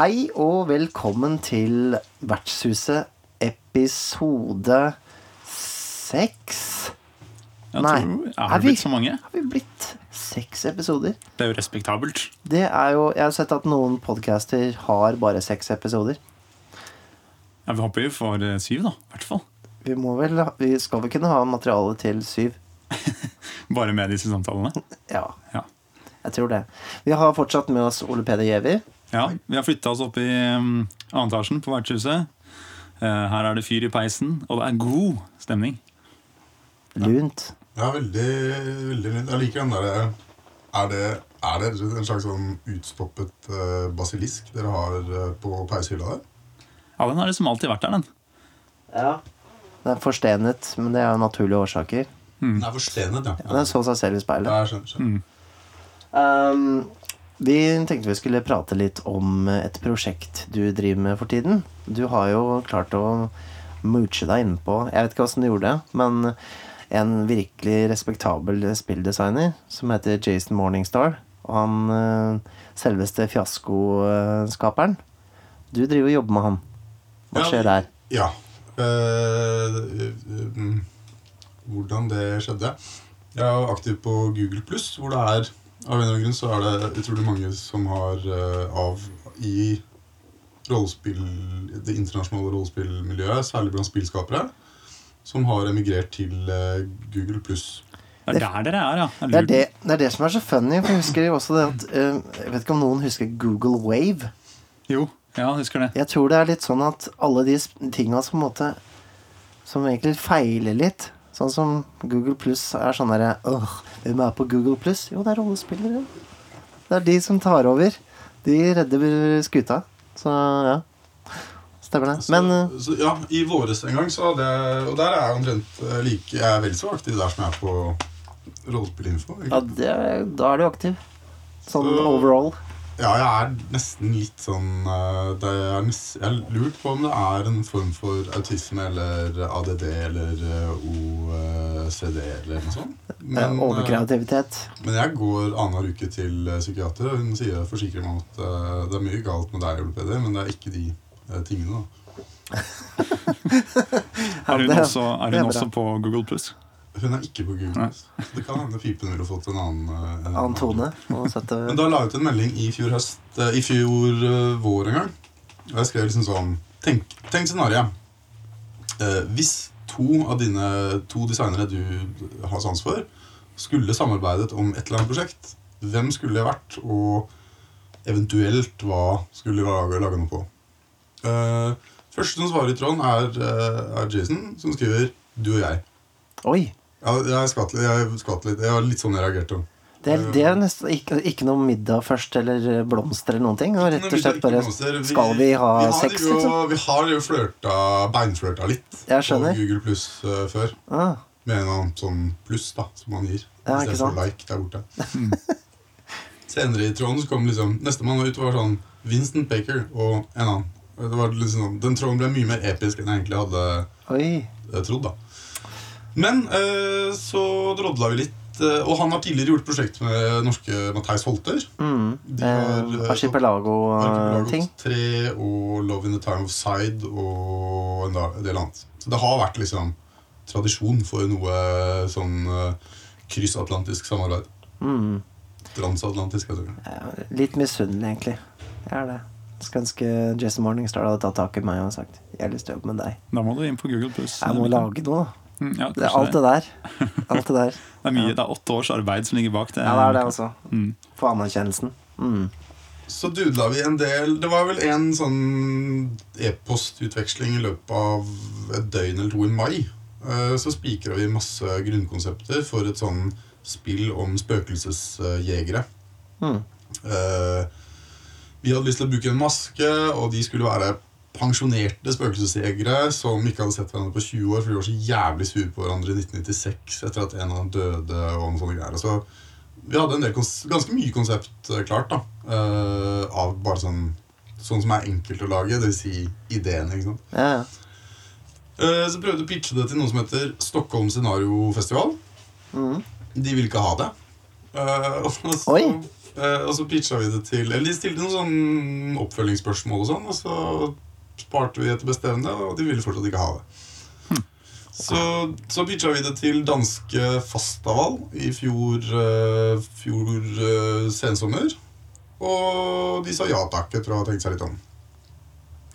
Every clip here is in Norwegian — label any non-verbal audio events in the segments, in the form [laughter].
Hei og velkommen til Vertshuset episode seks. Jeg Nei, tror, er, er vi? blitt så mange? Har vi blitt seks episoder? Det er jo respektabelt. Det er jo Jeg har sett at noen podcaster har bare seks episoder. Ja, Vi håper vi får eh, syv, da. I hvert fall. Vi må vel Vi skal vel kunne ha materiale til syv? [laughs] Bare med disse samtalene. [laughs] Ja, Ja. jeg tror det. Vi har fortsatt med oss Ole Peder Giæver. ja vi har flytta oss opp i um, annen etasjen på vertshuset. Uh, her er det fyr i peisen, og det er god stemning. Lunt. Ja, veldig, veldig fint. Jeg liker den derre er, det- er det en slags sånn utstoppet eh, basilisk dere har eh, på peishylla der? Ja, den har liksom alltid vært der, den. Ja. Den er forstenet, men det er jo naturlige årsaker. Den er forstenet, ja. Den så seg selv i speilet. Ja, jeg skjønner, skjønner. Um, vi tenkte vi skulle prate litt om et prosjekt du driver med for tiden. Du har jo klart å mooche deg innpå Jeg vet ikke åssen du gjorde det, men en virkelig respektabel spilldesigner som heter Jason Morningstar. Og han eh, selveste fiaskoskaperen. Du driver og jobber med han. Hva skjer der? Ja. Eh, mm, hvordan det skjedde? Jeg er jo aktiv på Google Pluss, hvor det er av en eller annen grunn så er det utrolig mange som har eh, av i rollespill, det internasjonale rollespillmiljøet, særlig blant spillskapere, som har emigrert til eh, Google Pluss. Det er der dere er, ja. Det er det, det er det som er så funny. For jeg husker jo også det at eh, Jeg vet ikke om noen husker Google Wave. Jo, ja, husker det. Jeg tror det er litt sånn at alle de tinga som på en måte Som egentlig feiler litt. Sånn som Google Pluss er sånn derre Åh, hvem er på Google Pluss? Jo, det er rollespillere. Det er de som tar over. De redder skuta. Så ja. Stemmer det. Men så, så, ja, I våres en gang, så hadde jeg Og der er jeg omtrent eh, like Jeg er vel så aktiv der som jeg er på rollespillinfo. ja, det, da er du aktiv. Sånn Så- overall. Ja, jeg er nesten litt sånn eh, det er nest, Jeg har lurt på om det er en form for autisme eller ADD eller eh, OCD eller noe sånt. Men, eh, Overkreativitet. men jeg går annenhver uke til eh, psykiater, og hun sier forsikrer meg om at eh, det er mye galt med deg, Ole Peder, men det er ikke de eh, tingene. [laughs] Er hun, også, er hun også på Google Plus? Hun er ikke på Google. Plus. Det kan hende pipen ville fått en annen, eh, en Annen tone. Sette Men da la jeg ut en melding i fjor høst eh, I fjor eh, vår en gang. Og jeg skrev liksom sånn Tenk, tenk scenarioet. Eh, hvis to av dine to designere du har sans for, skulle samarbeidet om et eller annet prosjekt, hvem skulle det vært, og eventuelt hva skulle de lage, lage noe på? Eh, første som svarer i tråden, er, uh, er Jason, som skriver 'du og jeg'. Oi! Ja, jeg skvatt litt. Jeg var litt sånn jeg reagerte. Det er, det er nesten ikke, ikke noe middag først, eller blomster eller noen ting. Og rett og slett bare Skal vi ha sex, jo, liksom? Vi har jo flørta, beinflørta litt Jeg skjønner. på Google Pluss uh, før. Ah, Med en annen sånn pluss da, som man gir. Ja, I ikke sant? like der borte. Senere i tråden så kom liksom Nestemann ut var sånn Vincent Baker og en annen. Det var liksom, den tråden ble mye mer episk enn jeg egentlig hadde oi. eh, trodd. da Men eh, så drodla vi litt. eh, og han har tidligere gjort prosjekt med norske Matheis Holter. Mm. De har, Eh, Archipelago-ting. 3 og Love in the Time of Side og en del annet. Så det har vært liksom tradisjon for noe sånn kryssatlantisk samarbeid. Mm. Transatlantisk, jeg tror. Jeg Litt misunnelig, egentlig. Jeg er det. Ønske Jason Morningstar hadde tatt tak i meg og sagt Jeg har lyst til å jobbe med deg. Da må du inn på Google Plus. Jeg må lage noe, da. Mm, ja, Det er alt det der. Alt det der. [laughs] Det er mye, det er åtte års arbeid som ligger bak det. Ja, det er det, også. Mm. Få anerkjennelsen. Mm. Så dudla vi en del Det var vel en sånn e-postutveksling i løpet av et døgn eller to i mai. Eh, Så spikra vi masse grunnkonsepter for et sånn spill om spøkelsesjegere. Mm. Eh, Vi hadde lyst til å bruke en maske, og de skulle være pensjonerte spøkelsesjegere som ikke hadde sett hverandre på 20 år, for de var så jævlig sure på hverandre i 1996 etter at en av dem døde. og noen sånne greier. Så vi hadde ganske mye konsept eh, klart, da. uh, av bare sånn Sånn som er enkelt å lage, dvs. Si ideene. ikke sant? Ja, ja. Eh, Så prøvde å pitche det til noe som heter Stockholm Scenariofestival. Mm. De ville ikke ha det. Uh, så, Oi. Eh, og så pitcha vi det til Eller de stilte noen sånn oppfølgingsspørsmål, og sånn Og så sparte vi etter beste evne, og de ville fortsatt ikke ha det. Så, så pitcha vi det til danske Fastaval i fjor, eh, fjor eh, sensommer. Og de sa ja takk etter å ha tenkt seg litt om.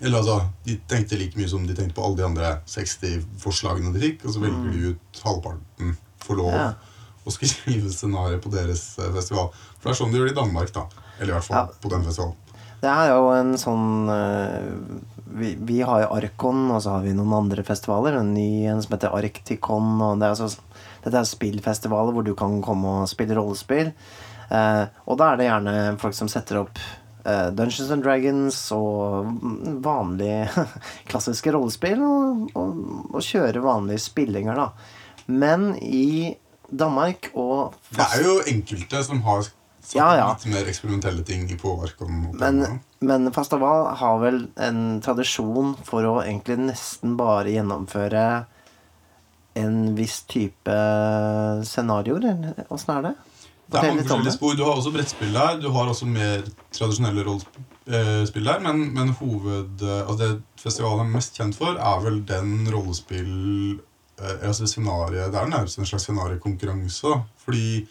Eller altså, De tenkte like mye som de tenkte på alle de andre 60 forslagene de fikk, og så velger de ut halvparten for lov Ja. Å skrive scenarioet på deres eh, festival. For det er sånn de gjør det i Danmark, da. Eller i hvert fall Ja. på den festivalen. Det er jo en sånn eh, vi, vi har jo Arkon, og så har vi noen andre festivaler. En ny en som heter Arktikon. Og det er altså, dette er spillfestivaler hvor du kan komme og spille rollespill. Eh, og da er det gjerne folk som setter opp eh, Dungeons and Dragons og vanlige [laughs] klassiske rollespill, og, og, og kjøre vanlige spillinger, da. Men i Danmark og Det er jo enkelte som har Ja, ja. litt mer eksperimentelle ting på på Men, men Fastaval har vel en tradisjon for å egentlig nesten bare gjennomføre en viss type scenarioer, åssen er det? Det er mange forskjellige spor. Du har også brettspill der. Du har også mer tradisjonelle rollespill der. Men, men hoved... Altså det festivalen er mest kjent for, er vel den rollespill... Altså scenarie, Det er nærmest en slags scenariokonkurranse. Fordi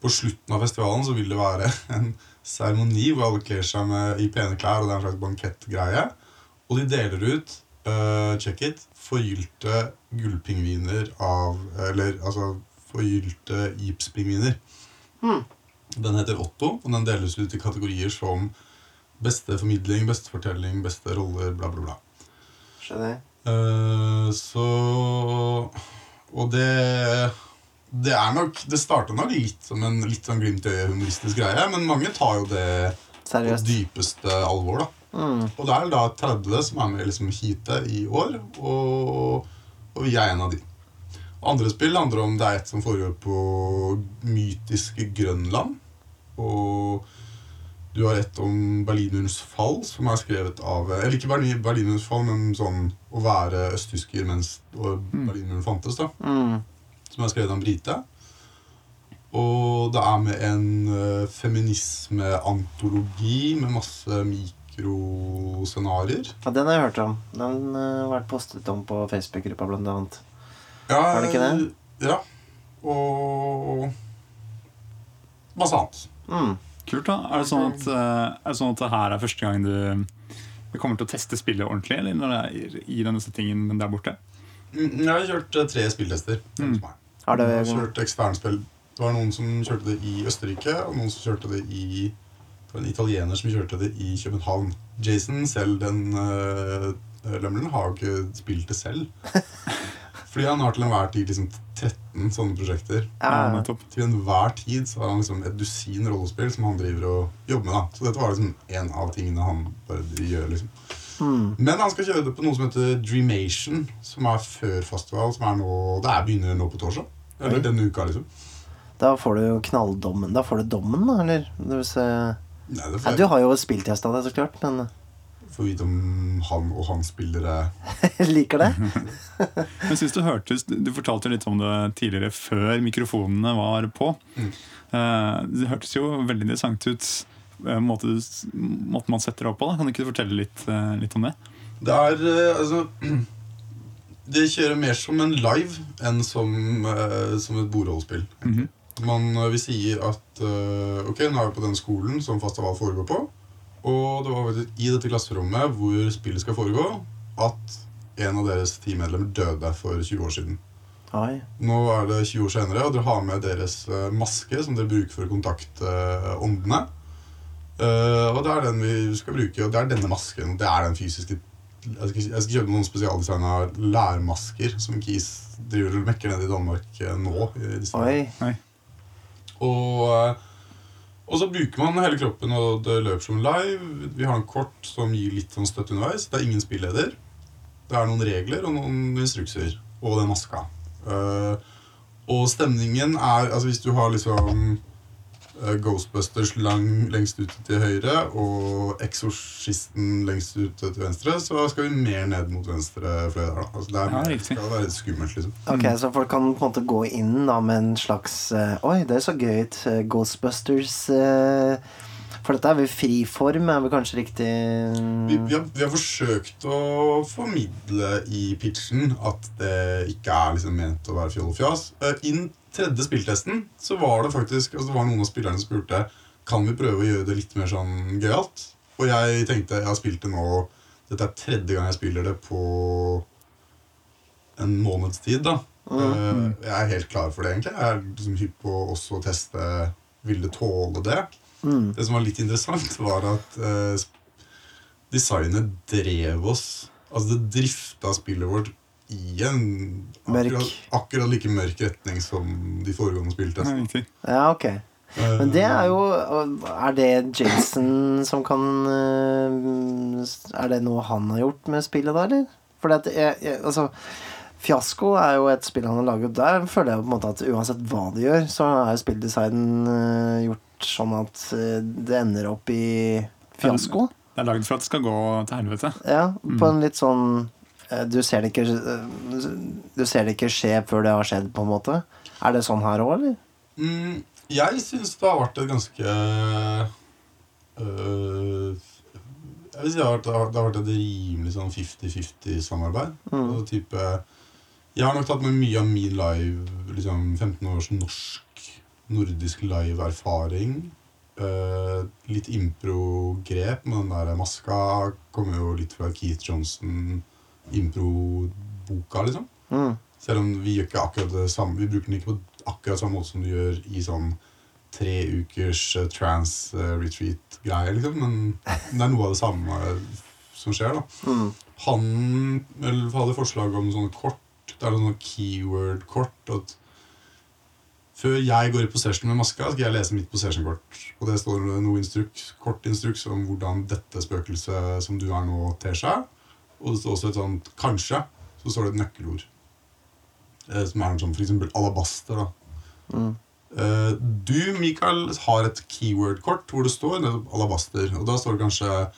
på slutten av festivalen så vil det være [laughs] en seremoni hvor alle kler seg med, i pene klær, og det er en slags bankettgreie. Og de deler ut uh, check it, forgylte gullpingviner av Eller altså forgylte gipspingviner. Den heter Otto, og den deles ut i kategorier som beste formidling, beste fortelling, beste roller, bla, bla, bla. Skjønner. Eh, så Og det Det er nok Det starta nok litt som en litt sånn glimt i humoristisk greie, men mange tar jo det på Seriøst. dypeste alvor, da. Mm. Og det er da 30 som er med liksom heatet i år, og, og vi er en av de. Andre spill handler om det er et som foregår på mytiske Grønland. Og du har et om Berlinmurens fall, som er skrevet av Eller ikke Berlin- Berlinmurens fall, men sånn å være østtysker mens Berlinmuren fantes. da Mm. Som er skrevet av en brite. Og det er med en uh, feminismeantologi med masse mikroscenarier. Ja, den har jeg hørt om. Den eh, har vært postet om på Facebook-gruppa, blant annet. Ja, Var det ikke det? Ja. Og masse annet. Mm. Kult, da. Er det sånn at, eh, er det sånn at det her er første gang du, du kommer til å teste spillet ordentlig? Eller når det er i denne settingen, men der borte? Mm, Jeg har kjørt eh, tre spilltester. Mm. Har det Jeg har kjørt eksternspill. Det var noen som kjørte det i Østerrike, og noen som kjørte det i Det var en italiener som kjørte det i København. Jason selv, den uh, lømmelen, har jo ikke spilt det selv. [laughs] Fordi han har til enhver tid liksom 13 sånne prosjekter. Ja, Ja. Til enhver tid så har han liksom et dusin rollespill som han driver og jobber med. da Så dette var liksom en av tingene han bare gjør. liksom mm. Men han skal kjøre det på noe som heter Dreamation, som er før festival. Som er nå, det er begynner nå på torsdag. Eller denne uka, liksom. Da får du jo knalldommen. Da får du dommen, da, eller? Det vil si Nei, det ja, får du har jo spilltesta det, så klart, men få vite om han og hans spillere [laughs] liker det. [laughs] Jeg synes Du hørtes, du fortalte litt om det tidligere, før mikrofonene var på. Mm. Eh, Det hørtes jo veldig interessant ut, eh, måten måte man setter det opp på. da Kan du ikke fortelle litt, eh, litt om det? Det er altså [clears throat] Det kjører mer som en live enn som, som et bordholdsspill. Mm -hmm. Man vil si at Ok, nå er vi på den skolen som Fastaval foregår på. Og det var faktisk i dette klasserommet hvor spillet skal foregå, at en av deres teammedlemmer døde for 20 år siden. Oi. Nå er det 20 år senere, og dere har med deres eh, maske som dere bruker for å kontakte eh, åndene. Uh, og det er den vi skal bruke, og det er denne masken. Det er den fysiske Jeg skal, jeg skal kjøpe noen spesialdesigna lærmasker som Kis driver og mekker ned i Danmark nå. I disse Oi. Og, eh, Og så bruker man hele kroppen, og det løper som live. Vi har en kort som gir litt sånn støtt underveis. Det er ingen spilleder. Det er noen regler og noen instrukser. Og den maska. Uh, og stemningen er Altså Hvis du har liksom Ghostbusters lang, lengst ute til høyre og Eksorsisten lengst ute til venstre, så skal vi mer ned mot venstre fløy der. Altså, det, er, Ja, mer- skal være skummelt, liksom. Ok, Så folk kan på en måte gå inn da med en slags eh, Oi, det er så gøy ut. eh, Ghostbusters. uh for dette er vel fri form, er vel kanskje riktig Vi, vi, har, vi har forsøkt å formidle i pitchen at det ikke er liksom ment å være fjoll og fjas. Uh, tredje spilltesten så var det faktisk altså det var noen av spillerne som spurte Kan vi prøve å gjøre det litt mer sånn gøyalt. Og jeg tenkte jeg har spilt det nå Dette er tredje gang jeg spiller det på en måneds tid. da mm. Jeg er helt klar for det, egentlig. Jeg er liksom hypp på også å teste Vil det tåle det. Mm. Det som var litt interessant, var at eh, designet drev oss Altså det drifta spillet vårt i en akkurat, akkurat like mørk retning som de foregående spilltestene. Ja, ok. Men det er jo Er det Jason som kan eh, Er det noe han har gjort med spillet, da, eller? For det at jeg, jeg, altså Fiasko er jo et spill han har laget. Der føler jeg på en måte at uansett hva de gjør, så er spilldesignen eh, gjort sånn at eh, det ender opp i fiasko. Det er lagd for at det skal gå til helvete. Ja, på en litt sånn du ser, det ikke, eh, du ser det ikke skje før det har skjedd, på en måte. Er det sånn her òg, eller? Mm, jeg syns det har vært et ganske øh, Jeg vil si det har vært, det har vært et rimelig sånn 50-50-samarbeid. Mm. Type, jeg har nok tatt med mye av min live liksom 15 års norsk, nordisk live-erfaring. Eh, litt impro-grep med den der maska. Kommer jo litt fra Keith Johnson, impro-boka, liksom. Mm. Selv om vi gjør ikke akkurat det samme Vi bruker den ikke på akkurat samme måte som du gjør i sånn tre ukers uh, trans-retreat-greier, liksom. Men det er noe av det samme som skjer, da. Mm. Han eller, hadde forslag om sånne kort. Det er noen keyword-kort. At før jeg går i possession med maska, skal jeg lese mitt possession-kort. Og det står noe instruks, kort instruks om hvordan dette spøkelset som du er nå, ter seg. Og det står også et sånt 'kanskje'. Så står det et nøkkelord. Eh, som er sånn eksempel alabaster. da. Mm. Eh, du, Mikael, har et keyword-kort hvor det står alabaster. Og da står det kanskje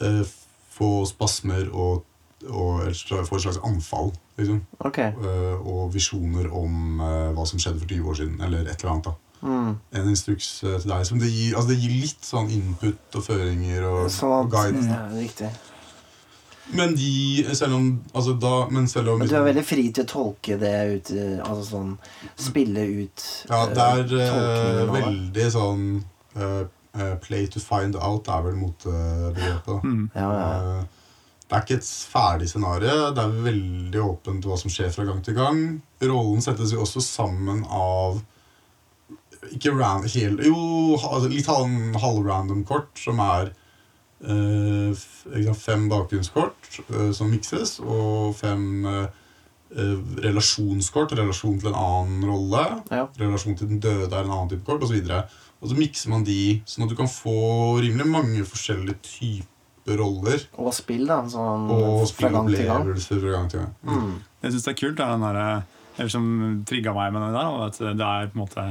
eh, 'få spasmer' og, og få et slags anfall. Liksom. Ok. Eh, og visjoner om eh, hva som skjedde for 20 år siden. Eller et eller annet. da. Mm. En instruks eh, til deg. Som det, gir, altså det gir litt sånn input og føringer og, Sånn og at ja, Riktig. Men de selv om, altså da, men selv om Men du er veldig fri til å tolke det ut Altså sånn Spille ut Ja, eh, det er det. veldig sånn eh, eh, Play to find out er vel motebegrepet. Uh, Mm. Ja, ja. Det er ikke et ferdig scenario. Det er veldig åpent hva som skjer fra gang til gang. Rollen settes jo også sammen av ikke ran, helt, Jo, altså litt halv- halvrandom kort, som er eh, f- ikke sant, fem bakgrunnskort eh, som mikses, og fem eh, eh, relasjonskort. Relasjon til en annen rolle. Ja. Relasjon til den døde er en annen type kort, osv. Og så mikser man de, sånn at du kan få rimelig mange forskjellige typer roller. Og spill, da. Sånn Og gang. fra gang til gang. Mm. Jeg syns det er kult. Det er den der, eller som trigga meg med det der. At det er på en måte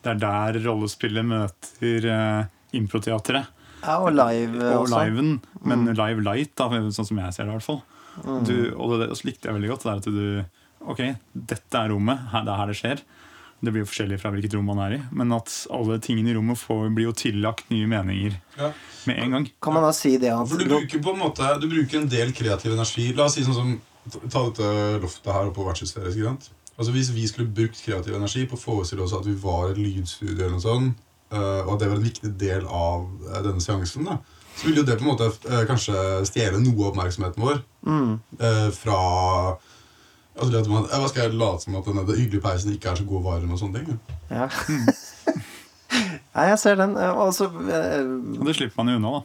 Det er der rollespillet møter uh, improteatret. Ja, og live Og også. Mm. liven. Men live light, da, sånn som jeg ser det. i hvert fall du, Og det, det likte jeg veldig godt. Det er at du Ok, dette er rommet. Her, det er her det skjer. Det blir jo forskjellig fra hvilket rom man er i. Men at alle tingene i rommet får, blir jo tillagt nye meninger Ja. med en gang. Kan man da si det at For du bruker på en måte Du bruker en del kreativ energi. La oss si sånn som Ta dette loftet her oppe på vertshuset deres. Altså Hvis vi skulle brukt kreativ energi på å forestille oss at vi var et lydstudio, eller noe sånt, og at det var en viktig del av eh, denne seansen, da, så ville jo det på en måte eh, kanskje stjele noe av oppmerksomheten vår mm. eh, fra Altså det at man, eh, Hva skal jeg late som at denne hyggelige peisen ikke er så god varm? og sånne ting? Ja. [laughs] Nei, jeg ser den. eh, Og så eh, det slipper man jo unna, da.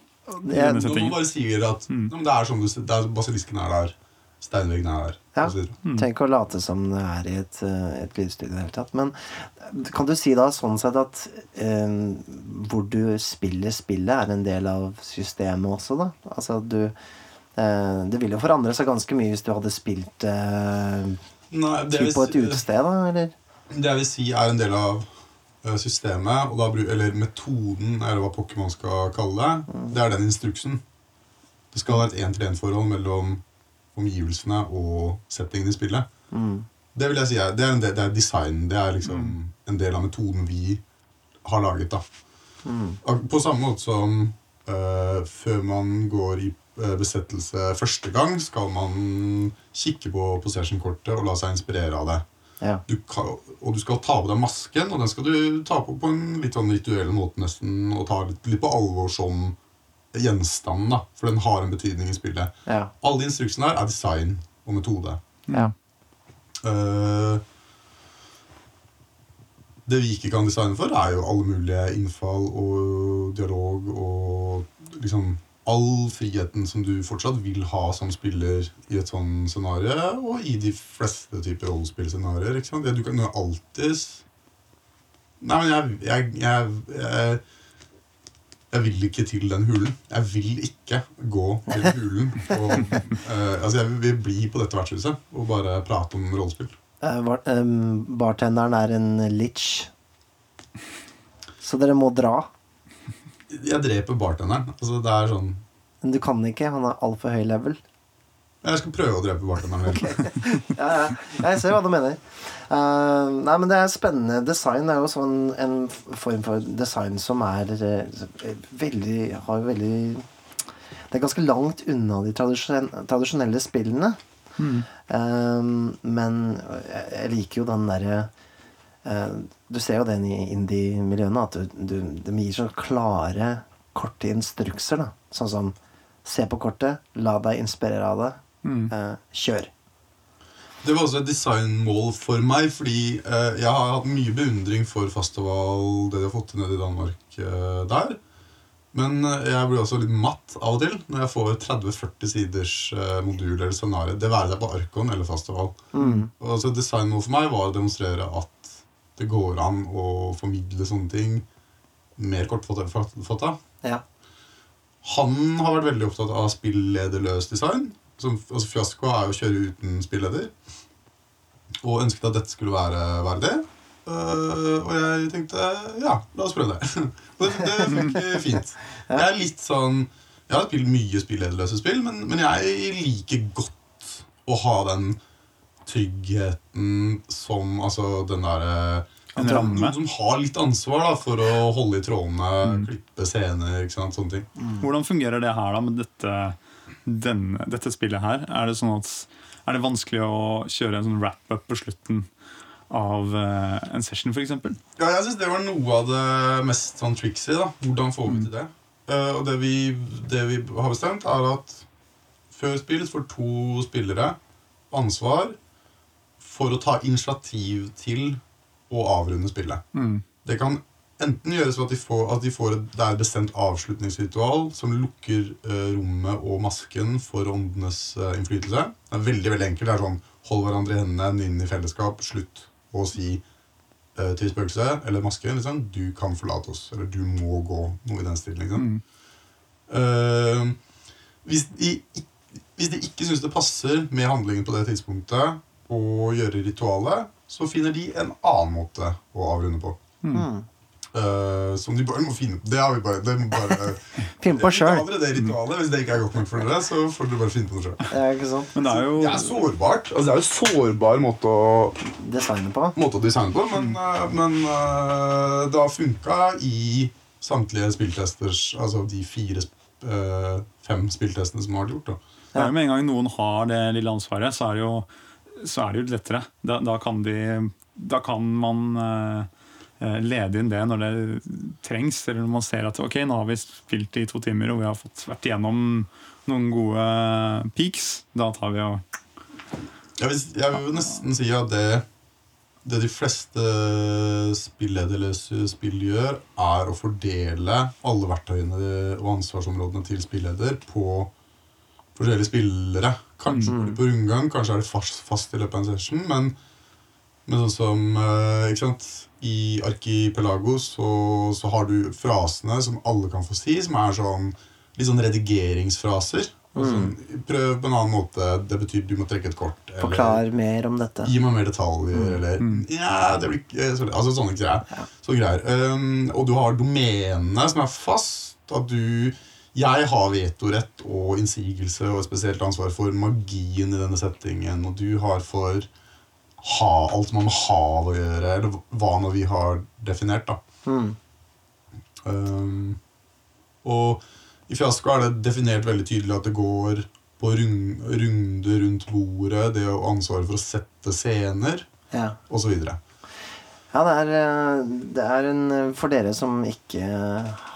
jeg- Når man bare sier at Mm. Det er sånn du, det er, basilisken er der, steinveggene er. Ja. og. Mm. Tenk å late som det er i et, eh, et lydstudio i det hele tatt. Men kan du si da sånn sett at eh, hvor du spiller spillet, er en del av systemet også, da? Altså du eh, Det ville jo forandre seg ganske mye hvis du hadde spilt eh, Nei, det, typ på et utested, da, eller? det jeg vil si er en del av eh, systemet, og da, eller metoden, eller hva Pokémon skal kalle det, det er den instruksen. Det skal være et én-til-én-forhold mellom omgivelsene og settingen i spillet. Mm. Det vil jeg si er, det er, del, det er design. Det er liksom en del av metoden vi har laget. da. Mm. På samme måte som uh, før man går i eh, besettelse første gang, skal man kikke på possession-kortet og la seg inspirere av det. Ja. Du kan, og du skal ta på deg masken, og den skal du ta på på en litt sånn rituell måte nesten, og ta litt, litt på alvor som gjenstand, da, for den har en betydning i spillet. Ja. Alle instruksene her er design og metode. ja. Uh, det vi ikke kan designe for, er jo alle mulige innfall og dialog og liksom all friheten som du fortsatt vil ha som spiller i et sånn scenario, og i de fleste typer rollespillscenarioer. Du kan jo alltid Nei, men jeg, jeg, jeg, jeg jeg vil ikke til den hulen. Jeg vil ikke gå til hulen. Og, [laughs] uh, altså jeg vil bli på dette vertshuset og bare prate om rollespill. Uh, bar em, bartenderen er en litch. Så dere må dra. Jeg dreper bartenderen. Altså det er sånn Men du kan ikke. Han er altfor høy level. Jeg skal prøve å drepe bartenderen. [laughs] Ja, ja. Jeg ser hva du mener. Uh, nei, men det er spennende. Design er jo sånn en form for design som er eh, veldig Har veldig Det er ganske langt unna de tradisjon tradisjonelle spillene. Eh, men jeg, jeg liker jo den derre eh, Du ser jo den i indie-miljøene, at du, du, de gir så klare, korte instrukser. da Sånn som Se på kortet, la deg inspirere av det, Mm. eh, kjør. Det var også et designmål for meg, fordi eh, jeg har hatt mye beundring for Festival, det de har fått til nede i Danmark eh, der. Men eh, jeg blir også litt matt av og til når jeg får 30-40 siders eh, modul eller scenario. Det være seg på Arkon eller Festival. Mm. Og så et designmål for meg var å demonstrere at det går an å formidle sånne ting mer kortfatta. Ja. Han har vært veldig opptatt av spillederløs design. Som, altså Fiasko er jo å kjøre uten spilleder. Og ønsket at dette skulle være, være det. Uh, og jeg tenkte ja, la oss prøve det. [laughs] Det, det funker fint. Jeg er litt sånn Jeg har spilt mye spillederløse spill, men, men jeg liker godt å ha den tryggheten som Altså den derre En ramme. Noen som har litt ansvar da, for å holde i trådene, klippe scener, ikke sant, sånne ting. Hvordan fungerer det her da med dette, denne, dette spillet her? Er det sånn at Er det vanskelig å kjøre en sånn wrap-up på slutten av uh, en session, f.eks.? Ja, jeg synes det var noe av det mest sånn tricksy. da. Hvordan får vi til det? Uh, og det vi, det vi har bestemt, er at før spill får to spillere ansvar for å ta initiativ til å avrunde spillet. Mm. Det kan enten gjøres ved at de får, at de får et, det er et bestemt avslutningsritual som lukker eh, rommet og masken for åndenes eh, innflytelse. Det er veldig veldig enkelt. Det er sånn Hold hverandre i hendene, nynn i fellesskap, slutt å si eh, til spøkelset eller masken liksom, 'Du kan forlate oss', eller 'Du må gå'. Noe i den stilen. Liksom. Mm. Eh, hvis, de, hvis de ikke syns det passer med handlingen på det tidspunktet å gjøre ritualet, så finner de en annen måte å avrunde på. Mm. Eh, som de bare må finne på. Det har vi bare, det må bare [laughs] Finne på sjøl. det ritualet. Hvis det ikke er godt nok for dere, så får dere bare finne på det sjøl. Det er jo Det er sårbart. Altså, det er jo sårbar måte å, designe på. måte å designe på, men, uh, men uh, det har funka i samtlige spilltesters Altså de fire fem spilltestene som har vært gjort. da Det er jo Med en gang noen har det lille ansvaret, så er det jo, så er det jo lettere. Da, da, kan de, da kan man lede inn det når det trengs. Eller når man ser at ok, nå har vi spilt i to timer og vi har fått vært igjennom noen gode peaks. Da tar vi og Jeg vil, jeg vil nesten si at det, det de fleste spillederløse spill gjør, er å fordele alle verktøyene og ansvarsområdene til spilleder på forskjellige spillere. Kanskje mm. på rundgang, kanskje er det fast, fast i løpet av en session, men, men sånn som eh, ikke sant? I Archipelago så, så har du frasene som alle kan få si, som er sånn litt sånn redigeringsfraser. Sånn, prøv på en annen måte. Det betyr du må trekke et kort. eller- Forklar mer om dette. Gi meg mer detaljer, eller Ja, det blir ikke Altså sånne greier. Så greier. Um, og du har domenene som er fast. At du Jeg har vetorett og innsigelse og et spesielt ansvar for magien i denne settingen, og du har for ha, alt man har å gjøre, eller hva nå vi har definert, da. Mm. Um, og i fiasko er det definert veldig tydelig at det går på rund, runder rundt bordet, det å ansvaret for å sette scener, Ja. osv. Ja, det er, eh, det er en eh, For dere som ikke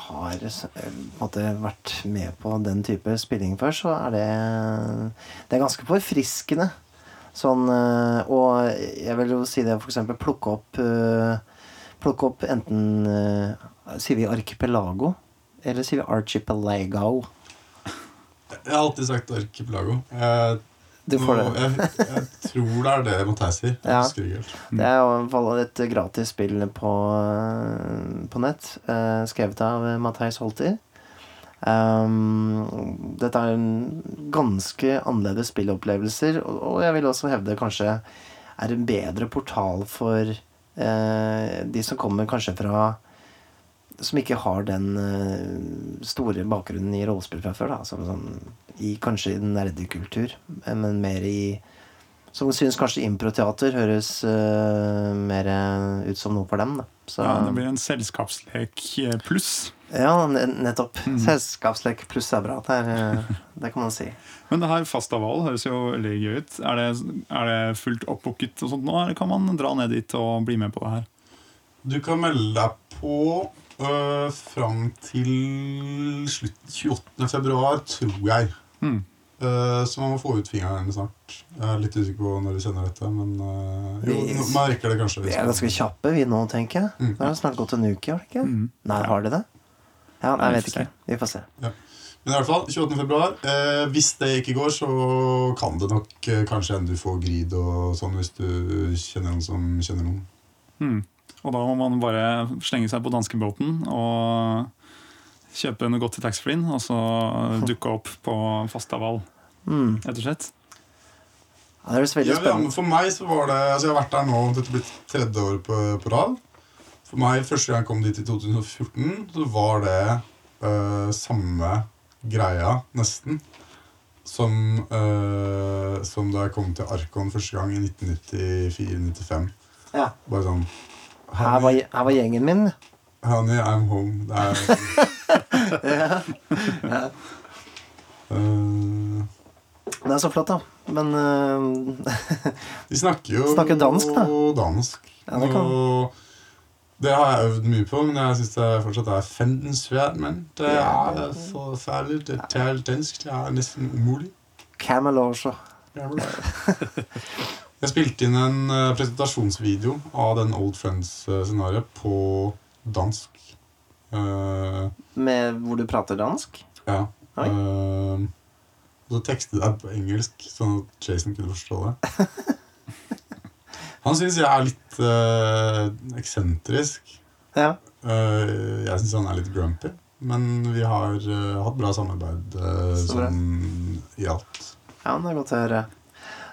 har eh, måte, vært med på den type spilling før, så er det Det er ganske forfriskende. Sånn eh, Og jeg vil jo si det for eksempel plukke opp eh, Plukke opp enten eh, Sier vi archipelago? Eller sier vi archipelago? Jeg har alltid sagt archipelago. Jeg, Du får nå- det. Jeg, jeg tror det er det Matheis sier. Ja. helt. Det er i hvert fall et gratis spill på, på nett, skrevet av Matheis Holter. Um, dette er en ganske annerledes spillopplevelser, og, og jeg vil også hevde kanskje er en bedre portal for uh, de som kommer kanskje fra Som ikke har den uh, store bakgrunnen i rollespill fra før. Da, som sånn, i, kanskje i nerdekultur, men mer i som syns kanskje improteater høres uh, mer ut som noe for dem. Da. Så, Ja, det blir en selskapslek pluss. Ja, nettopp. nettopp. Selskapslek pluss er bra. Det, er, eh, det kan man si. Men det her Fastaval høres jo veldig gøy ut. Er det, er det fullt oppbooket og sånt nå, eller kan man dra ned dit og bli med på det her? Du kan melde deg på øh, fram til slutt 28. februar, tror jeg. Mm. Eh, så man må få ut fingeren snart. Jeg er litt usikker på når vi sender dette, men øh, jo, Vi- merker det kanskje. Vi er ganske kjappe, vi nå, tenker jeg. Mm. Det har snart gått en uke, har det ikke? Mm. Nei, har de det? Ja, nei, jeg vet ikke. Vi får se. Men i hvert fall, 28. februar. Eh, hvis det ikke går, så kan det nok eh, kanskje hende du får grid og sånn hvis du kjenner noen som kjenner noen. Hmm. Og da må man bare slenge seg på danskebåten og kjøpe noe godt til taxfree-en, og så [laughs] dukke opp på Fastaval, Mm. rett og slett. Ja, det høres veldig Ja, ja, spennende for meg så var det Altså Jeg har vært der nå, dette blir tredje året på, på rad. For meg, første gang jeg kom dit i 2014, så var det øh, samme greia, nesten, som, øh, som da jeg kom til Arkon første gang i 1994-95. Ja. Bare sånn Her var, her var gjengen min. Honey, I'm home. Det er [laughs] øh, Det er så flott, da. Men eh, De snakker jo [laughs] Snakker dansk, da. dansk. Ja, Og det har jeg øvd mye på, men jeg syns det fortsatt er fendensvært. Men det er forferdelig. Det taler dansk. Det er nesten umulig. Camel også. [laughs] Jeg spilte inn en eh, presentasjonsvideo av den Old Friends-scenarioet på dansk. Eh, Med hvor du prater dansk? ja. Eh, og så tekstet jeg på engelsk, sånn at Jason kunne forstå det. [laughs] Han syns jeg er litt uh, eksentrisk. Ja. Uh, jeg syns han er litt grumpy. Men vi har uh, hatt bra samarbeid uh, i alt. Ja, det er godt å høre.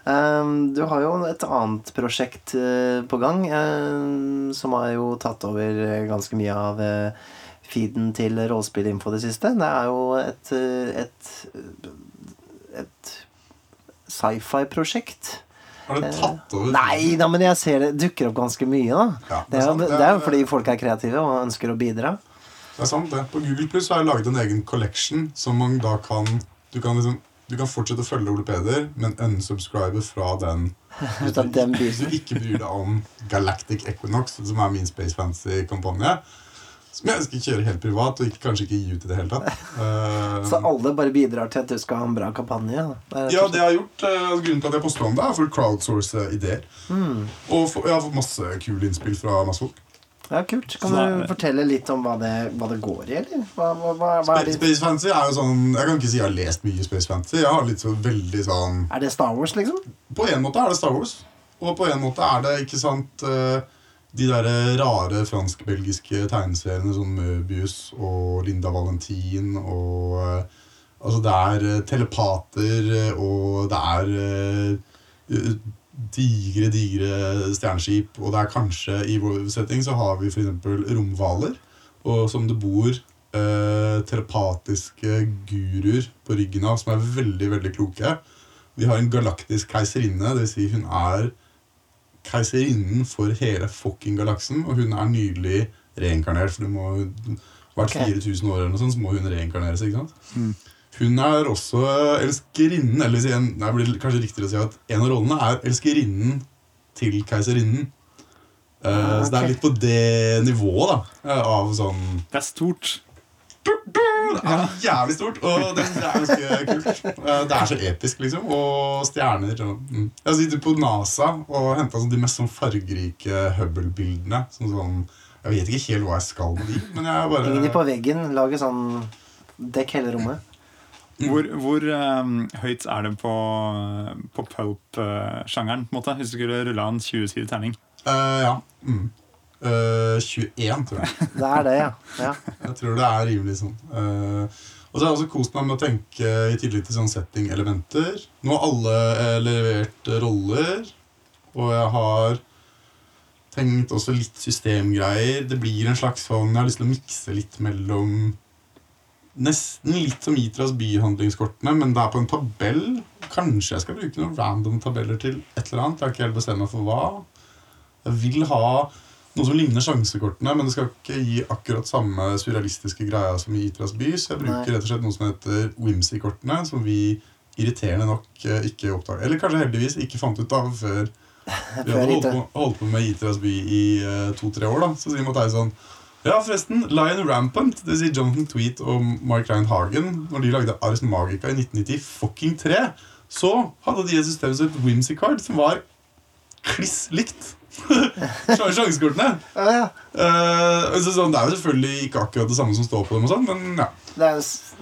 Um, du har jo et annet prosjekt uh, på gang um, som har jo tatt over ganske mye av feeden til Rollespillinfo det siste. Det er jo et, et, et sci-fi-prosjekt. Har du tatt over? Eh, Nei da, men jeg ser det dukker opp ganske mye, da. Ja, Det er, jo- det er fordi folk er kreative og ønsker å bidra. Det er sant, det. På Google Plus har jeg laget en egen collection som man da kan Du kan liksom du kan fortsette å følge Ole Peder, men unsubscribe fra den. [laughs] Hvis du biten. ikke bryr deg om Galactic Equinox, som er min Space Fantasy-kampanje, som jeg skal kjøre helt privat og ikke, kanskje ikke gi ut i det hele tatt. Uh, [laughs] Så alle bare bidrar til at du skal ha en bra kampanje. da. Det Ja, og det jeg har gjort, uh, Grunnen til at jeg poster om det, er for å crowdsource ideer. Mm. Og for, jeg har fått masse kule innspill fra masse folk. Ja, kult. Kan Så du fortelle litt om hva det, hva det går i, eller? Hva, hva, er, Space, det, Space Fantasy er jo sånn Jeg kan ikke si jeg har lest mye Space Fantasy. Jeg har litt så veldig sånn er det Star Wars, liksom? På en måte er det Star Wars, og på en måte er det ikke sant eh, de der rare fransk-belgiske tegneseriene som Møbius og Linda Valentin og eh, Altså, det er eh, telepater, eh, og det er digre, digre stjerneskip, og det er kanskje I vår setting så har vi f.eks. romhvaler, og som det bor eh, telepatiske guruer på ryggen av, som er veldig, veldig kloke. Vi har en galaktisk keiserinne, dvs. Si hun er keiserinnen for hele fucking galaksen, og hun er nylig reinkarnert, for det må hvert Ok. 4000 år eller noe sånt, så må hun reinkarnere seg, ikke sant? Mm. Hun er også elskerinnen, eller si en, nei, det blir kanskje riktigere å si at en av rollene er elskerinnen til keiserinnen. Uh, okay. Så det er litt på det nivået, da, eh, av sånn Det er stort. Det er jævlig stort, og det er ganske kult. Eh, Det er så episk, liksom. Og stjerner. Og, mm. Jeg sitter på NASA og henta sånn de mest sånn fargerike Hubble-bildene. Sånn, sånn, jeg vet ikke helt hva jeg skal med de, men jeg bare Henger de på veggen, lager sånn Dekk hele rommet. Hvor, hvor um, høyt er det på, på pulp-sjangeren? på en måte? Hvis du skulle rulla en 20-sidig terning? Uh, Ja. Mm. Eh, 21, tror jeg. [laughs] Det er det, ja. ja. Jeg tror det er rimelig sånn. Uh, og så har jeg også kost meg med å tenke i tillegg til sånn setting-elementer. Nå har alle eh, levert roller, og jeg har tenkt også litt systemgreier. Det blir en slags sånn Jeg har lyst til å mikse litt mellom Nesten litt som Itras byhandlingskortene, men det er på en tabell. Kanskje jeg skal bruke noen random tabeller til et eller annet. Jeg har ikke helt bestemt meg for hva. Jeg vil ha noe som ligner sjansekortene, men det skal ikke gi akkurat samme surrealistiske greia som i Itras by. Så jeg bruker rett og slett noe som heter Whimsy-kortene, som vi irriterende nok eh, ikke oppdaga. Eller kanskje heldigvis ikke fant ut av før [laughs] vi hadde holdt på, holdt på med Itras by i uh, to-tre år. da Så sier Mathei sånn Ja, forresten, Lion Rampant, det sier Jonathan Tweet og Mark Rein Hagen, når de lagde Ars Magica i 1990, fucking tre, så hadde de et system som het Whimsy Card, som var kliss likt. [laughs] Sjansekortene. Ja, ja. uh, så sånn, det er jo selvfølgelig ikke akkurat det samme som står på dem, og sånn, men ja. Det er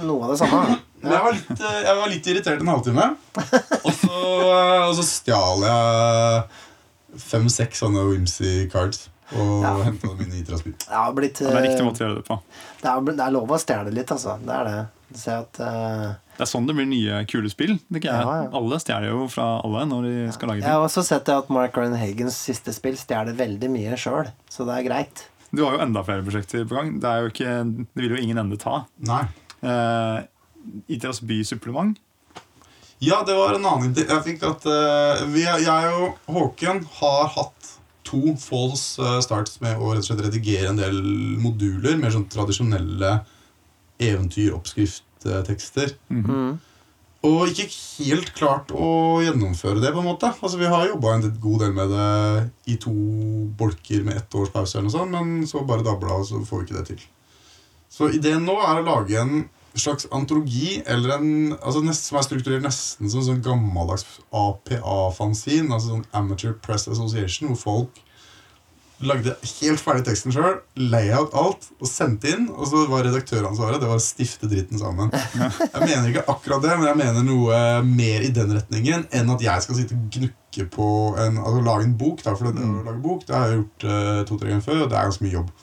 noe av det samme. Men jeg var litt, eh, jeg var litt irritert en halvtime. [laughs] Og så, eh, og så stjal jeg fem-seks sånne Whimsy cards og Ja. henta dem inn i Itrasby. Det har blitt Det er riktig måte å gjøre det på. det er, det er lov å stjele litt, altså. Det er det. Ser at uh, Det er sånn det blir nye, kule spill. Det er ikke. Ja, ja. Alle stjeler jo fra alle når de skal lage Jeg har også sett at Mark Ryan Hagens siste spill stjeler veldig mye sjøl, så det er greit. Du har jo enda flere prosjekter på gang. Det, er jo ikke, det vil jo ingen ende ta. Nei. Uh, Itras by-supplement. Ja, det var en annen idé. Jeg fikk at uh, vi, Jeg og Håken har hatt to false eh, starts med å rett og slett redigere en del moduler. Mer sånn tradisjonelle eventyroppskrifttekster. Mm. Og ikke helt klart å gjennomføre det. på en måte Altså Vi har jobba en god del med det i to bolker med ett års pause, eller noe sånt, men så bare dabla, og så får vi ikke det til. Så ideen nå er å lage en slags antologi eller en, altså nest, som er strukturert nesten som en sånn gammeldags APA-fanzine. Altså sånn Amateur Press Association, hvor folk lagde helt ferdig teksten sjøl, layout alt, og sendte inn. Og så var redaktøransvaret det var å stifte dritten sammen. Jeg mener ikke akkurat det, men jeg mener noe mer i den retningen enn at jeg skal sitte og gnukke på en, altså lage en bok. Da, for det, å lage bok det har jeg gjort uh, to-tre ganger før, og det er ganske mye jobb.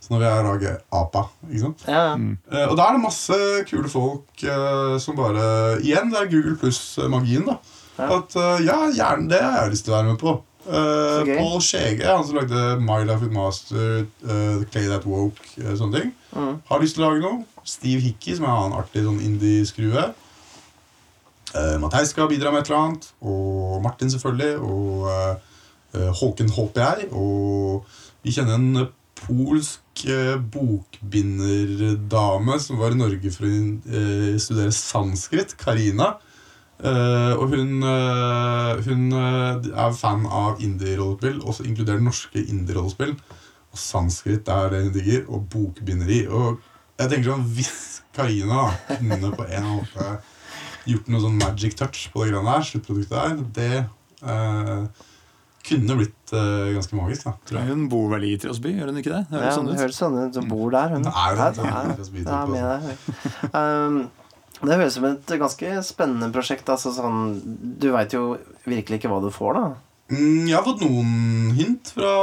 Så nå vil jeg lage APA. ikke sant? Ja. Mm. Uh, og da er det masse kule folk uh, som bare Igjen, det er Google pluss-magien. da Ja. At eh, ja, gjerne det har jeg lyst til å være med på. Uh. Paul Skjege, han som lagde My Life with Master, uh, The Clay That Woke, uh, sånne ting, Mm. har lyst til å lage noe. Steve Hickey, som er en annen artig sånn indie-skrue. Uh, Matheis skal bidra med et eller annet. Og Martin, selvfølgelig. Og eh, eh, Håken, håper jeg. Og vi kjenner en eh, polsk eh, bokbinderdame som var i Norge for å eh, studere sanskrit. Karina. Eh, og hun, eh, hun eh, er fan av indie-rollespill, også inkludert norske indie-rollespill. Og sanskrit er det hun digger, og bokbinderi. Og jeg tenker sånn, hvis Karina kunne på en eller annen måte gjort noe sånn magic touch på det greiene der, sluttproduktet der, det eh, kunne blitt eh, ganske magisk, da, tror jeg. Hun bor vel i Trosby, gjør hun ikke det? Høres Ja, sånn det ut. høres sånn ut. Hun bor der, hun. Det er det, Ja, det er det, det er med deg. Um, det høres ut som et ganske spennende prosjekt. Altså, sånn, du veit jo virkelig ikke hva du får, da. Mm, jeg har fått noen hint fra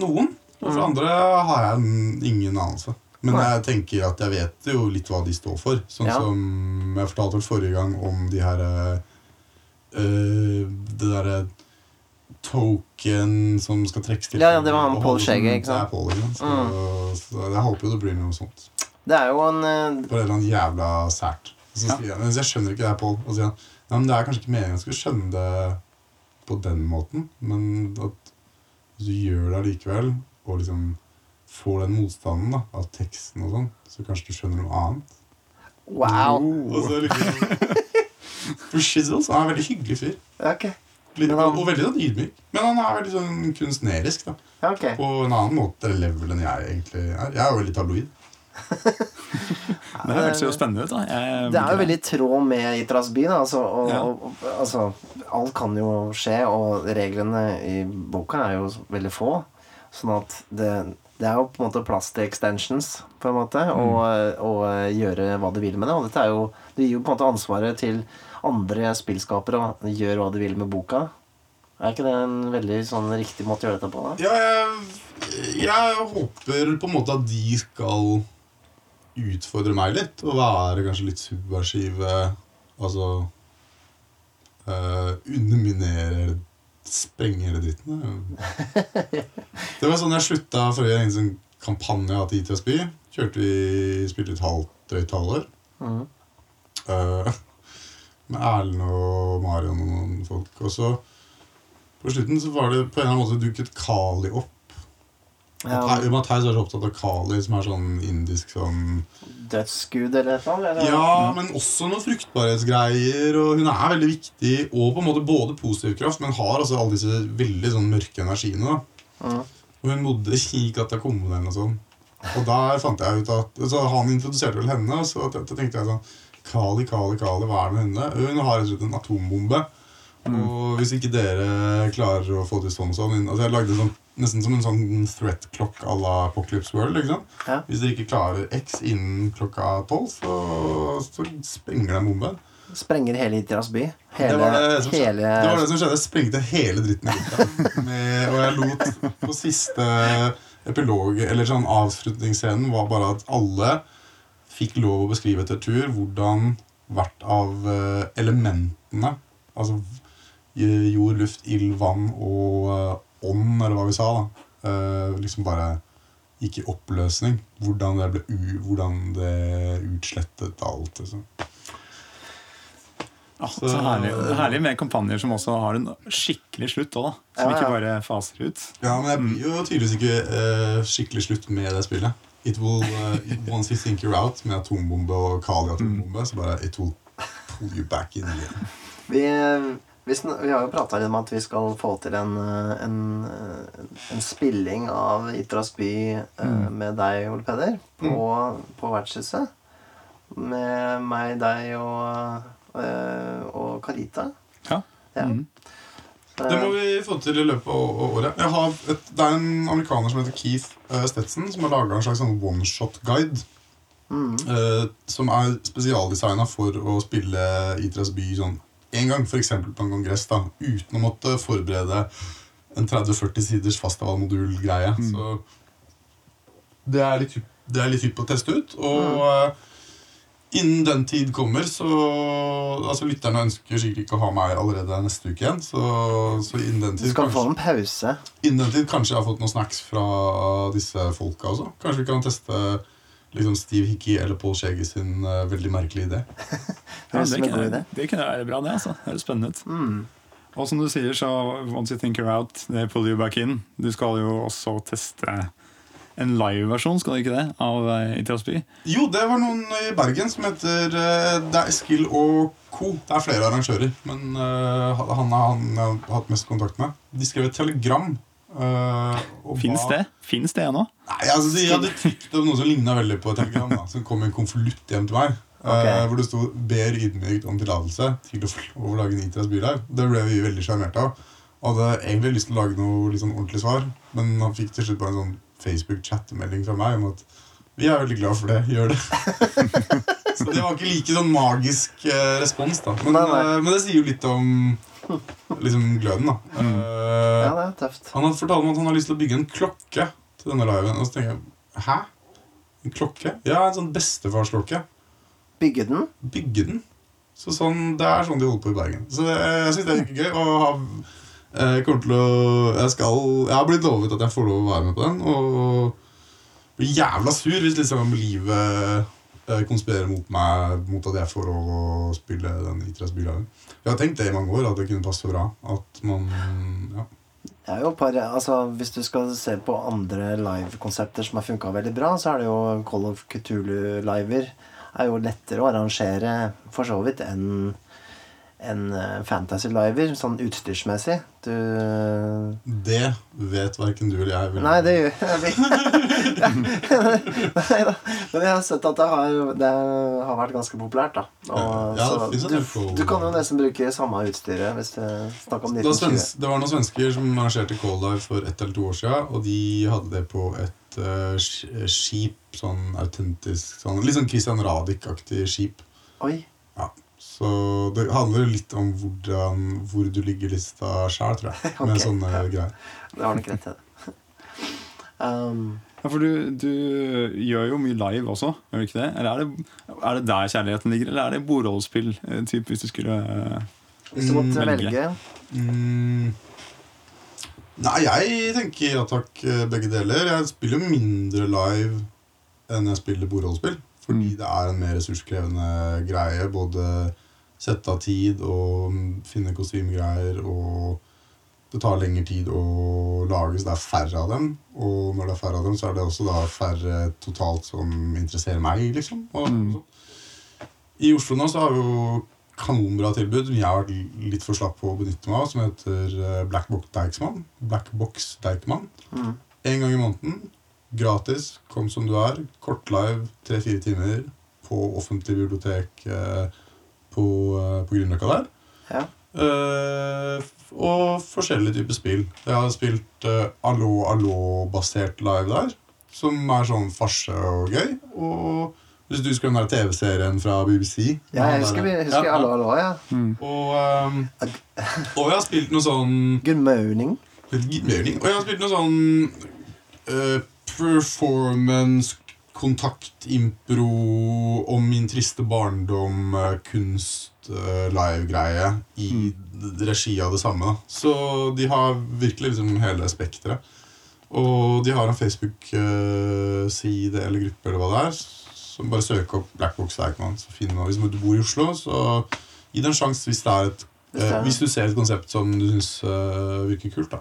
noen, og fra andre har jeg ingen anelse. Men jeg tenker at jeg vet jo litt hva de står for. Sånn Ja. som jeg fortalte forrige gang om de her eh, Det derre token som skal trekkes til Ja, ja, det var han og Skjegget, holdes ikke sant? Paul, ikke sant? Så, Mm. så jeg håper jo det blir noe sånt. Det er jo en eh, Bare et eller annet jævla sært. Så Ja. sier jeg, skjønner ikke det her, Paul. Og så sier han Nei, men det er kanskje ikke meningen jeg skal skjønne det på den måten, men at hvis du gjør det allikevel, og liksom får den motstanden da, av teksten og sånn, så kanskje du skjønner noe annet. Wow. Og så liksom [laughs] Shizzles, han er en veldig hyggelig fyr. Okay. Litt, og veldig sånn ydmyk. Men han er veldig sånn kunstnerisk, da. okay. På en annen måte level enn jeg egentlig er. Jeg er jo veldig tabloid. [laughs] Det høres jo spennende ut. da jeg, Det er jo veldig i tråd med Itras by. Da, altså, og, Ja. og, altså, alt kan jo skje, og reglene i boka er jo veldig få. Sånn at det, det er jo på en måte plass til extensions, på en måte, og, og gjøre hva du vil med det. Og dette er jo, det gir jo på en måte ansvaret til andre spillskapere å gjøre hva de vil med boka. Er ikke det en veldig sånn riktig måte å gjøre dette på? da? Ja, jeg, jeg håper på en måte at de skal utfordre meg litt, og være kanskje litt subversive. Altså uh, Underminere Sprenge hele dritten. [laughs] Det var sånn jeg slutta forrige en sånn kampanje jeg hadde i ITS By. Kjørte vi spilte et halvt drøyt halvår. Mm. Uh, med Erlend og Marion og noen folk. Og så på slutten så var det på en eller annen måte dukket Kali opp. Ja. Matheis er så opptatt av Kali, som er sånn indisk sånn Dødsgud eller noe? sånt? Ja, men også noen fruktbarhetsgreier. Og hun er veldig viktig, og på en måte både positiv kraft, men har altså alle disse veldig sånn mørke energiene. Mhm. Og hun bodde i katakombene eller noe sånt. Og der fant jeg ut at Så han introduserte vel henne, og så tenkte jeg sånn Kali, Kali, Kali, hva er det med henne? Hun har en atombombe. Og hvis ikke dere klarer å få til sånn og sånn altså Jeg lagde sånn, nesten som en sånn threat clock à la Apocalypse World. ikke sant? Ja. Hvis dere ikke klarer X innen klokka tolv, så, så sprenger en bombe Sprenger hele Itras by. Hele, det, var det, som hele det var det som skjedde. Jeg sprengte hele dritten i lufta. Og jeg lot på siste epilog, eller sånn avslutningsscenen, var bare at alle fikk lov å beskrive etter tur hvordan hvert av eh, elementene Altså eh, jord, luft, ild, vann og eh, ånd, eller hva vi sa, da. eh, Liksom bare gikk i oppløsning. Hvordan det ble u, hvordan det utslettet alt. Liksom. Ja, så herlig, det er herlig med kampanjer som også har en skikkelig slutt òg. Som ikke bare faser ut. Ja, men jeg blir jo tydeligvis ikke uh, skikkelig slutt med det spillet. It will, uh, Once you think you're out med atombombe og Kali atombombe, så bare it will pull you back in again. Vi, vi, vi har jo prata litt om at vi skal få til en, eh, en, eh, en spilling av Itras by mm. med deg, Ole Peder, på, på Vertshuset. Med meg, deg og, eh, og Carita. Ja. Ja. Mm. Det må vi få til i løpet av året. Jeg har et, det er en amerikaner som heter Keith eh, Stetson, som har laga en slags sånn one-shot-guide. Mhm. eh, som er spesialdesigna for å spille Itras by sånn én gang, f.eks. på en kongress, da, uten å måtte forberede en 30-40 siders fastavalmodul-greie. Så det er litt det er litt hypp å teste ut. Og eh, innen den tid kommer, så Altså Lytterne ønsker sikkert ikke å ha meg allerede neste uke igjen. Så, så innen den Du tid skal kanskje- få en pause. Innen den tid kanskje jeg har fått noen snacks fra disse folka også. Kanskje vi kan teste liksom Steve Hickey eller Paul Shaggy sin uh, veldig merkelige idé. [laughs] Ja, det, kunne, det kunne være bra, det. altså. Det høres spennende ut. Mm. Og som du sier, så once you think you're out, they pull you back in. Du skal jo også teste en live-versjon, skal du ikke det, av eh, Itrasby? Jo, det var noen i Bergen som heter uh, Det er Eskil og co. Det er flere arrangører, men uh, han har han hatt mest kontakt med. De skrev et telegram. Eh, og Fins det? Finns det ennå? Nei, altså Jeg hadde trykt opp noe som ligna veldig på telegram. da Som kom i en konvolutt hjem til meg. Okay. Uh, hvor det sto 'ber ydmykt om tillatelse til å få lov å lage en Intras bylive'. Det ble vi veldig sjarmerte av. Hadde egentlig lyst til å lage noe sånn ordentlig svar, men han fikk til slutt bare en sånn Facebook-chattemelding fra meg om at vi er veldig glad for det. Gjør det. [laughs] så det var ikke like sånn magisk uh, respons, da. Men, Nei, nei. eh, men det sier jo litt om liksom gløden, da. Eh, Ja, det er tøft. han har fortalt meg at han har lyst til å bygge en klokke til denne liven. Og så tenker jeg Hæ? En klokke? Ja, en sånn bestefarsklokke. Bygge den? Bygge den. Så sånn, Det er sånn de holder på i Bergen. Så jeg, jeg syns det er ikke gøy. Og har, jeg kommer til å jeg, skal, jeg har blitt lovet at jeg får lov å være med på den. Og blir jævla sur hvis liksom livet eh, konspirerer mot meg mot at jeg får lov å spille den idrettsbylagen. Jeg har tenkt det i mange år, at det kunne passe bra. At man ja. Det er jo par, altså Hvis du skal se på andre livekonsepter som har funka veldig bra, så er det jo Call of Cthulhu-liver er jo lettere å arrangere for så vidt enn enn eh, fantasy-liver, sånn utstyrsmessig. Du Det vet verken du eller jeg. vil- Nei, det gjør jeg. [laughs] Nei da. Men jeg har sett at det har, det har vært ganske populært, da. Og, Ja, det så du, du kan jo nesten bruke samme utstyret hvis du snakker om Det var, 1920. det var noen svensker som arrangerte Call Life for ett eller to år siden, og de hadde det på et uh, skip, sånn autentisk sånn, Litt sånn Christian Radich-aktig skip. Oi. Ja. Så det handler litt om hvordan, hvor du ligger lista sjæl, tror jeg. [laughs] Med okay. sånne greier. Det har nok rett til det. [laughs] Um, Ja, for du, du gjør jo mye live også, gjør du ikke det? Eller er det, er det der kjærligheten ligger, eller er det bordrollspill? eh, Typ, hvis du skulle eh, hvis du måtte Mm, velge, velge. Mm. Nei, jeg tenker ja takk, eh, begge deler. Jeg spiller jo mindre live enn jeg spiller bordrollspill. Fordi Mm. det er en mer ressurskrevende greie. Både sette av tid og mm, finne kostymegreier. Og det tar lengre tid å lage, så det er færre av dem. Og når det er færre av dem, så er det også da færre totalt som interesserer meg, liksom. Og, Mm. I Oslo nå så har vi jo kanonbra tilbud som jeg har vært litt for slapp på å benytte meg av, som heter eh, Black Box Deichman. Black Box Deichman. mm, En gang i måneden. Gratis. Kom som du er. Kort live. Tre-fire timer på offentlig bibliotek eh, på, eh, på Grünerløkka der. ja. Eh, og forskjellige typer spill. Jeg har spilt uh, Allo Allo-basert live der, som er sånn farse og gøy. Og hvis du husker den der TV-serien fra BBC ja, jeg husker, vi husker Ja, Allo Allo, ja. Og, um, [laughs] og jeg har spilt noe sånn Good morning. Mening. Og jeg har spilt noe sånn uh, performance, kontakt, impro, om min triste barndom, eh, kunst, eh, live-greie i regi av det samme. Da. Så de har virkelig liksom hele spekteret. Og de har en Facebook-side eller gruppe eller hva det er. Så bare søk opp Blackbox man, hvis du bor i Oslo, så gi det en sjanse hvis det er et Hvis det Eh, hvis du ser et konsept som du syns virker kult, da.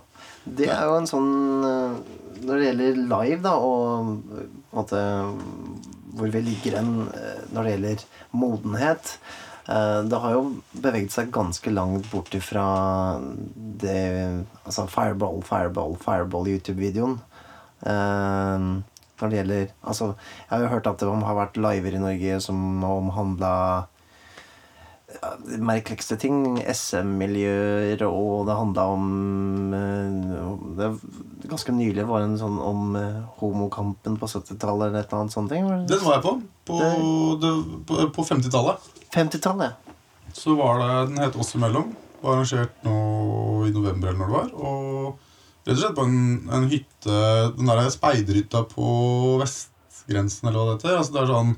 Det er jo en sånn eh, Når det gjelder live, da, og eh, måte hvor vi ligger hen eh, når det gjelder modenhet Det har jo beveget seg ganske langt bort ifra det Altså Fireball, Fireball, Fireball YouTube-videoen. Når det gjelder Altså, jeg har jo hørt at det har vært liver i Norge som omhandla ja, de merkeligste ting. SM-miljøer, og det handla om eh, det, Ganske nylig var det en sånn om eh, homokampen på 70-tallet eller et eller annet sånt. Den var jeg på. På, det, på, på 50-tallet. 50-tallet. Så var det, Den het Oss imellom. Var arrangert nå i november eller når det var. Og rett og slett på en, en hytte Den der speiderhytta på vestgrensen, eller hva det heter. Altså det er sånn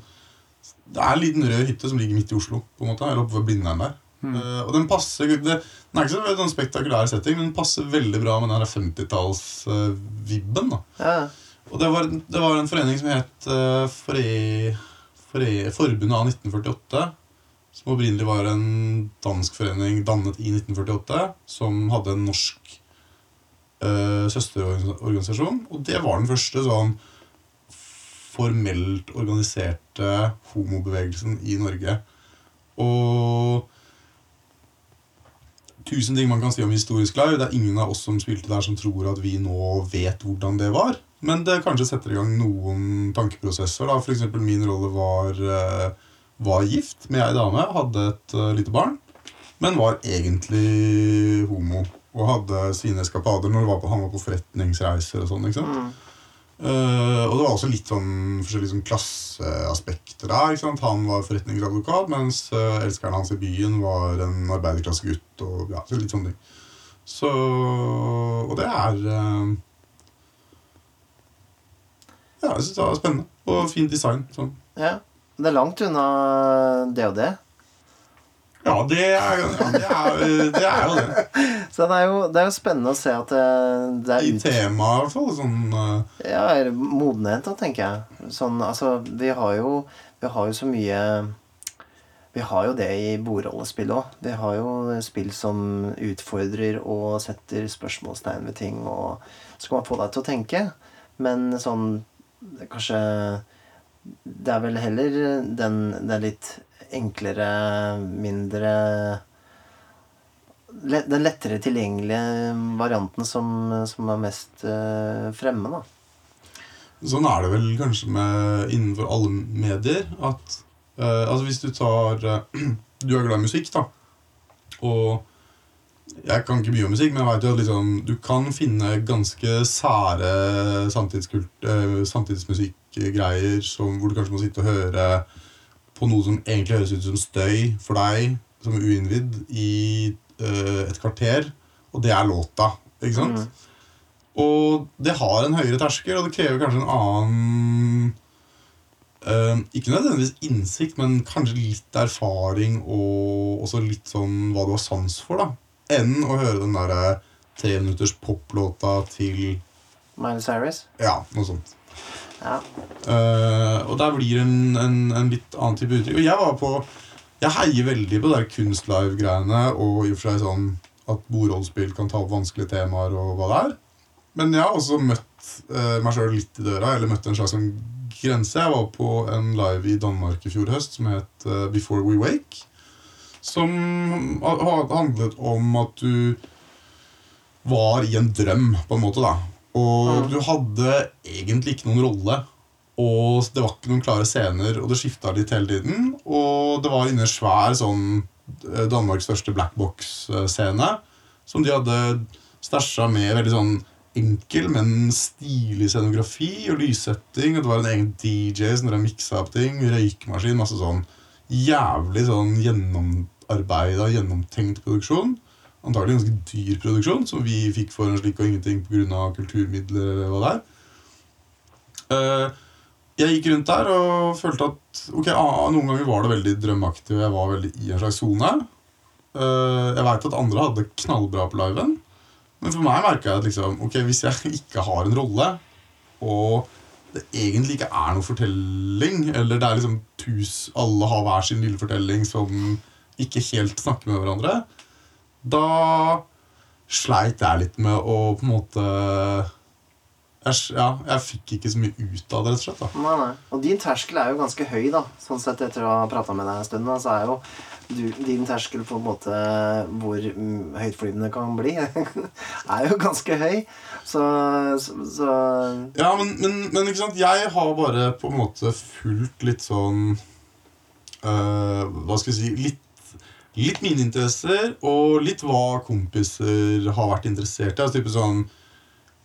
Det er en liten rød hytte som ligger midt i Oslo, på en måte, eller oppe ved Blindern der. Eh, og den passer det, Den er ikke så sånn spektakulær setting, men den passer veldig bra med den 50-tallsvibben. Uh, Ja. Og det var, det var en forening som het uh, Fore, Fore, Forbundet av 1948. Som opprinnelig var en dansk forening dannet i 1948. Som hadde en norsk uh, søsterorganisasjon. Og det var den første sånn formelt organiserte homobevegelsen i Norge. Og tusen ting man kan si om historisk live. Det er ingen av oss som spilte der, som tror at vi nå vet hvordan det var. Men det kanskje setter i gang noen tankeprosesser. da. Eksempel min rolle var, eh, var gift med ei dame, hadde et eh, lite barn, men var egentlig homo. og hadde sine eskapader når han var på forretningsreiser og sånn. ikke sant? Mm. Eh, og det var også litt sånn forskjellige sånn klasseaspekter der. ikke sant? Han var forretningsadvokat, mens uh, elskeren hans i byen var en arbeiderklassegutt. og ja, litt sånne ting. Så Og det er uh, Ja, jeg syns det var spennende. Og fint design. Sånn. Ja. Det er langt unna det og det. Ja, det er, ja, det, er, det er jo det. Så det er jo, det er jo spennende å se at det, det I er ut... temaet, i hvert fall. Sånn uh... Ja, modenhet, da, tenker jeg. Sånn, altså, vi har jo Vi har jo så mye Vi har jo det i bordrollespill òg. Vi har jo spill som utfordrer og setter spørsmålstegn ved ting, og så kan man få deg til å tenke. Men sånn det Kanskje Det er vel heller den, den litt enklere, mindre Den lettere tilgjengelige varianten som, som er mest eh, fremme, da. Sånn er det vel kanskje med innenfor alle medier. At eh, altså hvis du tar eh, [clears throat] Du er glad i musikk, da. Og jeg kan ikke mye om musikk, men jeg vet jo at liksom, du kan finne ganske sære eh, samtidsmusikkgreier som, hvor du kanskje må sitte og høre på noe som egentlig høres ut som støy for deg, som uinnvidd, i uh, et kvarter. Og det er låta. Ikke sant? Mm. Og det har en høyere terskel, og det krever kanskje en annen uh, Ikke nødvendigvis innsikt, men kanskje litt erfaring og også litt sånn hva du har sans for, da. Enn å høre den derre treminutters poplåta til Miley Cyrus. Ja, noe sånt. Eh, og der blir det en, en, en litt annen type uttrykk. Og jeg var på Jeg heier veldig på de der kunstlive-greiene og i og for seg sånn at bordrollspill kan ta opp vanskelige temaer og hva det er. Men jeg har også møtt uh, meg sjøl litt i døra, eller møtt en slags sånn grense. Jeg var på en live i Danmark i fjor høst som het uh, Before We Wake. Som ha- ha- handlet om at du var i en drøm, på en måte. da Og du hadde egentlig ikke noen rolle. Og det var ikke noen klare scener, og det skifta litt hele tiden. Og det var inne svær sånn Danmarks Danmarks største blackbox-scene som de hadde stæsja med veldig sånn enkel, men stilig scenografi og lyssetting. Og det var en egen DJ som drev miksa opp ting. Røykemaskin. Masse sånn jævlig sånn gjennomarbeida, gjennomtenkt produksjon. Antagelig en ganske dyr produksjon, som vi fikk for en slik og ingenting pga. kulturmidler eller hva det er. Eh, jeg gikk rundt der og følte at ok, ah, noen ganger var det veldig drømmeaktig, og jeg var veldig i en slags sone. Eh, jeg veit at andre hadde det knallbra på liven, men for meg merka jeg at liksom, ok, hvis jeg [laughs] ikke har en rolle, og det egentlig ikke er noen fortelling, eller det er liksom tus, alle har hver sin lille fortelling som ikke helt snakker med hverandre, da sleit jeg litt med å på en måte jeg, ja, jeg fikk ikke så mye ut av det, rett og slett. da. Nei, nei. Og din terskel er jo ganske høy, da. Sånn sett etter å ha prata med deg en stund, da, så er jo du, din terskel på en måte hvor mm, høytflyvende kan bli, [laughs] er jo ganske høy. Så, så, så Ja, men, men, men ikke sant, jeg har bare på en måte fulgt litt sånn øh, Hva skal jeg si litt, litt mine interesser, og litt hva kompiser har vært interessert i. Altså type sånn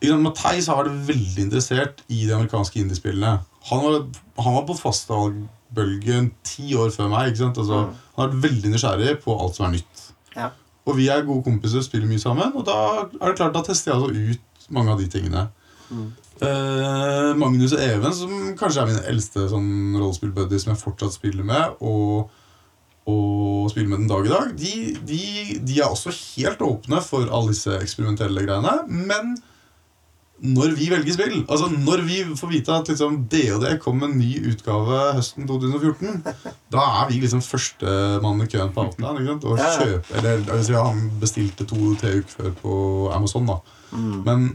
Matheis har vært veldig interessert i de amerikanske indiespillene. Han var, han var på fastvalgbølgen ti år før meg. ikke sant? Altså, Mm. Han har vært veldig nysgjerrig på alt som er nytt. Ja. Og vi er gode kompiser, spiller mye sammen, og da er det klart da tester jeg altså ut mange av de tingene. Mm. Eh, Magnus og Even, som kanskje er mine eldste sånn rollespillbuddies som jeg fortsatt spiller med, og, og spiller med den dag i dag, de, de, de er også helt åpne for alle disse eksperimentelle greiene. Men når vi velger spill, altså når vi får vite at liksom DOD kom med en ny utgave høsten 2014, da er vi liksom førstemann i køen på Outland. Ikke sant? Og Ja, ja. kjøper, eller vil si, Han bestilte to-tre uker før på Amazon. da mm. men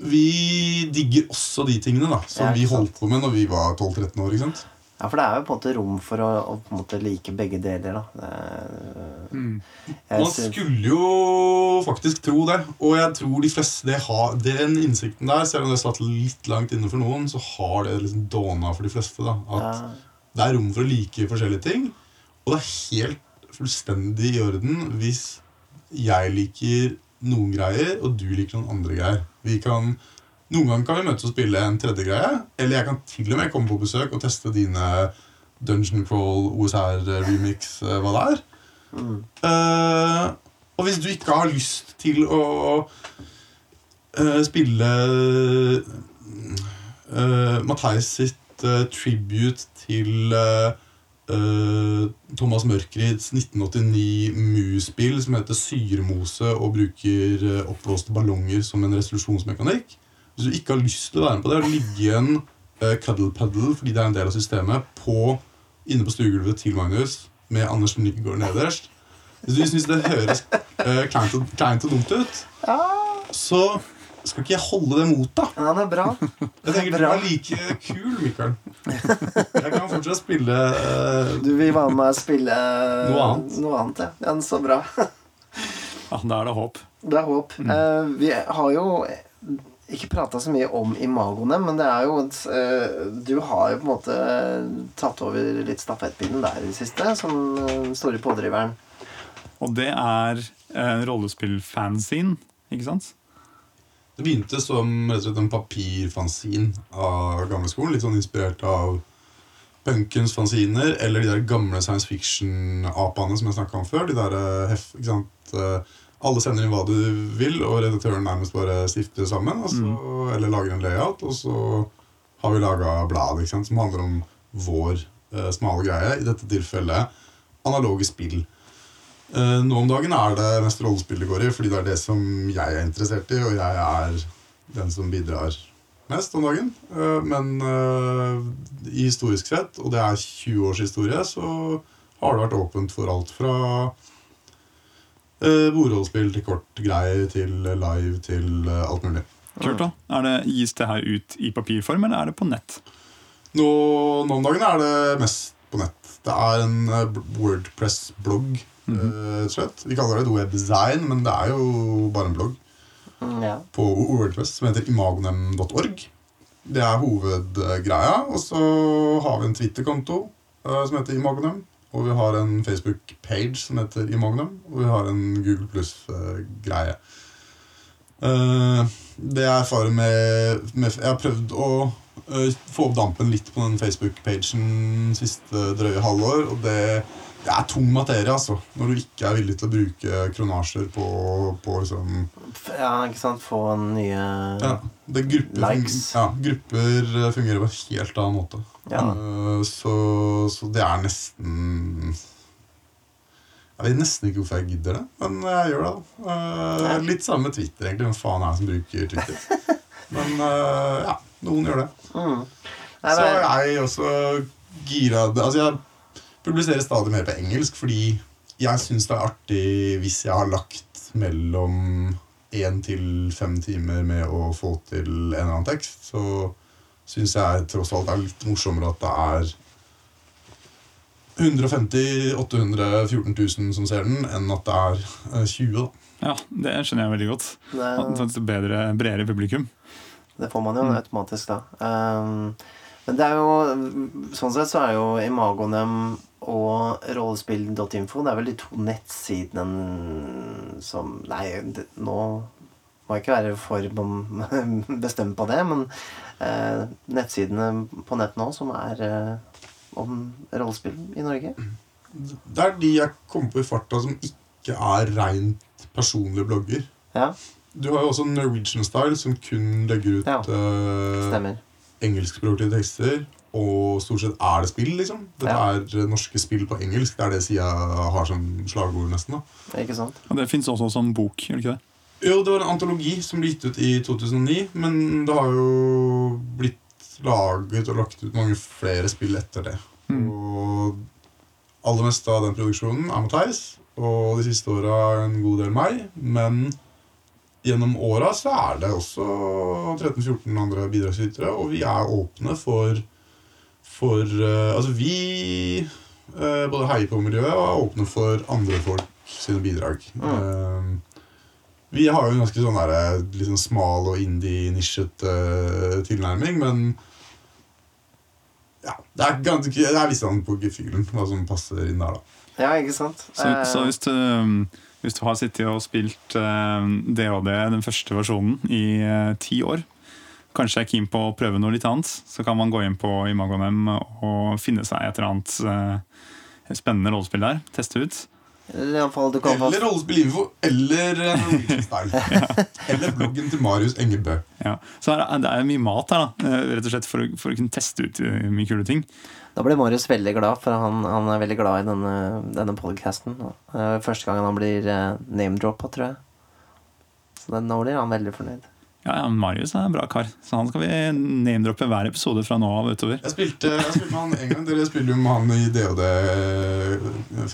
vi digger også de tingene da som vi holdt på med når vi var 12-13 år. ikke sant? Ja, for det er jo på en måte rom for å, å på en måte like begge deler, da. Det Mm. Man skulle jo faktisk tro det. Og jeg tror de fleste det har, Den innsikten der, selv om det satt litt langt inne for noen, så har det liksom dåna for de fleste. da At ja, det er rom for å like forskjellige ting. Og det er helt fullstendig i orden hvis jeg liker noen greier, og du liker noen andre greier. Vi kan, Noen ganger kan vi møtes og spille en tredje greie, eller jeg kan til og med komme på besøk og teste dine Dungeon Crawl, OSR-remix, eh, hva det er. Eh, og hvis du ikke har lyst til å uh, spille uh, Matheis sitt tribute til Thomas Mørkrids 1989 Mu-spill som heter Syremose og bruker oppblåste ballonger som en resolusjonsmekanikk. Hvis du ikke har lyst til å være med på det, ligger igjen uh, Cuddle Puddle fordi det er en del av systemet, på, inne på stuegulvet til Magnus med Anders Nygaard nederst. Hvis du syns det høres uh, kleint, og, kleint og dumt ut, så skal ikke jeg holde det mot deg. Ja, det er bra. Jeg tenker du er like kul, Mikael. Jeg kan fortsatt spille uh, Du vil være med og spille Noe annet. Noe annet ja. ja, så bra. Ja, Da er det håp. Det er håp. Eh, vi har jo ikke prata så mye om imagoene, men det er jo et, eh, Du har jo på en måte tatt over litt stafettpinnen der i det siste, som eh, den store pådriveren. Og det er en rollespill-fanzine, ikke sant? Det begynte som rett og slett en papirfanzin av gamleskolen. Litt sånn inspirert av punkens fanziner eller de der gamle science fiction-apene som jeg snakka om før. De der, eh, hef, ikke sant? Alle sender inn hva du vil, og redaktøren nærmest bare stifter sammen. Altså, mm. Eller lager en layout, og så har vi laga blad ikke sant? som handler om vår eh, smale greie. I dette tilfellet analoge spill. Eh, nå om dagen er det mest rollespill det går i, fordi det er det som jeg er interessert i, og jeg er den som bidrar mest om dagen. Eh, men eh, i historisk sett, og det er 20 års historie, så har det vært åpent for alt fra uh, bordrollespill til kortgreier til live til uh, alt mulig. Kult da. Er det, gis det her ut i papirform, eller er det på nett? Nå, nå om dagen er det mest på nett. Det er en eh, Wordpress-blogg. Mm -hmm. uh. Vi kaller det et webdesign, men det er jo bare en blogg. Mm, ja. på Wordpress som heter imagonem.org. Det er hovedgreia. Og så har vi en Twitter-konto eh, som heter Imagonem. Og vi har en Facebook-page som heter Imagnum, Og vi har en Google Pluss-greie. Eh, det jeg erfarer med, med Jeg har prøvd å eh, få opp dampen litt på den Facebook-pagen siste drøye halvår, og det, det er tung materie, altså. Når du ikke er villig til å bruke kronasjer på, på liksom ja, ikke sant. Få nye ja, det grupper, Likes. Ja, grupper eh, fungerer på en helt annen måte. Ja. Eh, Så, så det er nesten Jeg vet nesten ikke hvorfor jeg gidder det, men jeg gjør det. da Eh, Litt samme med Twitter, egentlig. Hvem faen er det som bruker Twitter? [laughs] Men eh, ja, noen gjør det. Mm. Nei, Så er jeg også gira Altså, jeg publiserer stadig mer på engelsk fordi jeg syns det er artig hvis jeg har lagt mellom én til fem timer med å få til en eller annen tekst, så syns jeg tross alt det er litt morsommere at det er 150 800 14 000 som ser den, enn at det er eh, 20. da. Ja, det skjønner jeg veldig godt. det, At Et bedre, bredere publikum. det får man jo automatisk da. Um, men det er jo Sånn sett så er jo Imagonem og rollespill.info Det er vel de to nettsidene som Nei, det, nå må ikke være for [laughs] bestemt på det, men eh, nettsidene på nett nå som er eh, om rollespill i Norge. Det er de jeg kom på i farta som ikke er rent personlige blogger. Ja, Du har jo også Norwegian Style, som kun legger ut Ja, eh, engelskspråklige tekster. Og stort sett er det spill, liksom. Dette Ja. er eh, norske spill på engelsk. Det er det sida har som slagord, nesten. da Ikke sant? Ja, det fins også som bok, gjør det ikke det? Jo, det var en antologi som ble gitt ut i 2009, men det har jo blitt laget og lagt ut mange flere spill etter det. Mm. Og aller meste av den produksjonen er Matheis, og de siste åra en god del meg. Men gjennom åra så er det også 13-14 andre bidragsytere, og vi er åpne for for uh, Altså, vi uh, både heier på miljøet og er åpne for andre folk sine bidrag. Eh, vi har jo en ganske sånn der, litt sånn smal og indie-nisjete tilnærming, men ja, det er, ganske, det er litt sånn på gefühlen hva som passer inn der, da. Ja, ikke sant? Så, Eh, så hvis, du, Hvis du har sittet og spilt eh, DHD, den første versjonen, i uh, ti år, kanskje er keen på å prøve noe litt annet, så kan man gå inn på Imagonem og finne seg et eller annet uh, spennende rollespill der. Teste ut. Eller i fall, du kan få Eller eller eh. [laughs] [laughs] Eller bloggen til Marius Engebø. Ja. Så her er, det er mye mat her, da, eh, rett og slett for for å kunne teste ut eh, mye kule ting. Da blir Marius veldig glad, for han, han er veldig glad i denne, denne podcasten. Første gangen han blir name-droppa, tror jeg. Så det, nå blir han veldig fornøyd. Ja, ja, Marius er en bra kar, så han skal vi name-droppe hver episode fra nå av utover. Jeg spilte, jeg spilte med han en gang. Dere spiller jo med han i DOD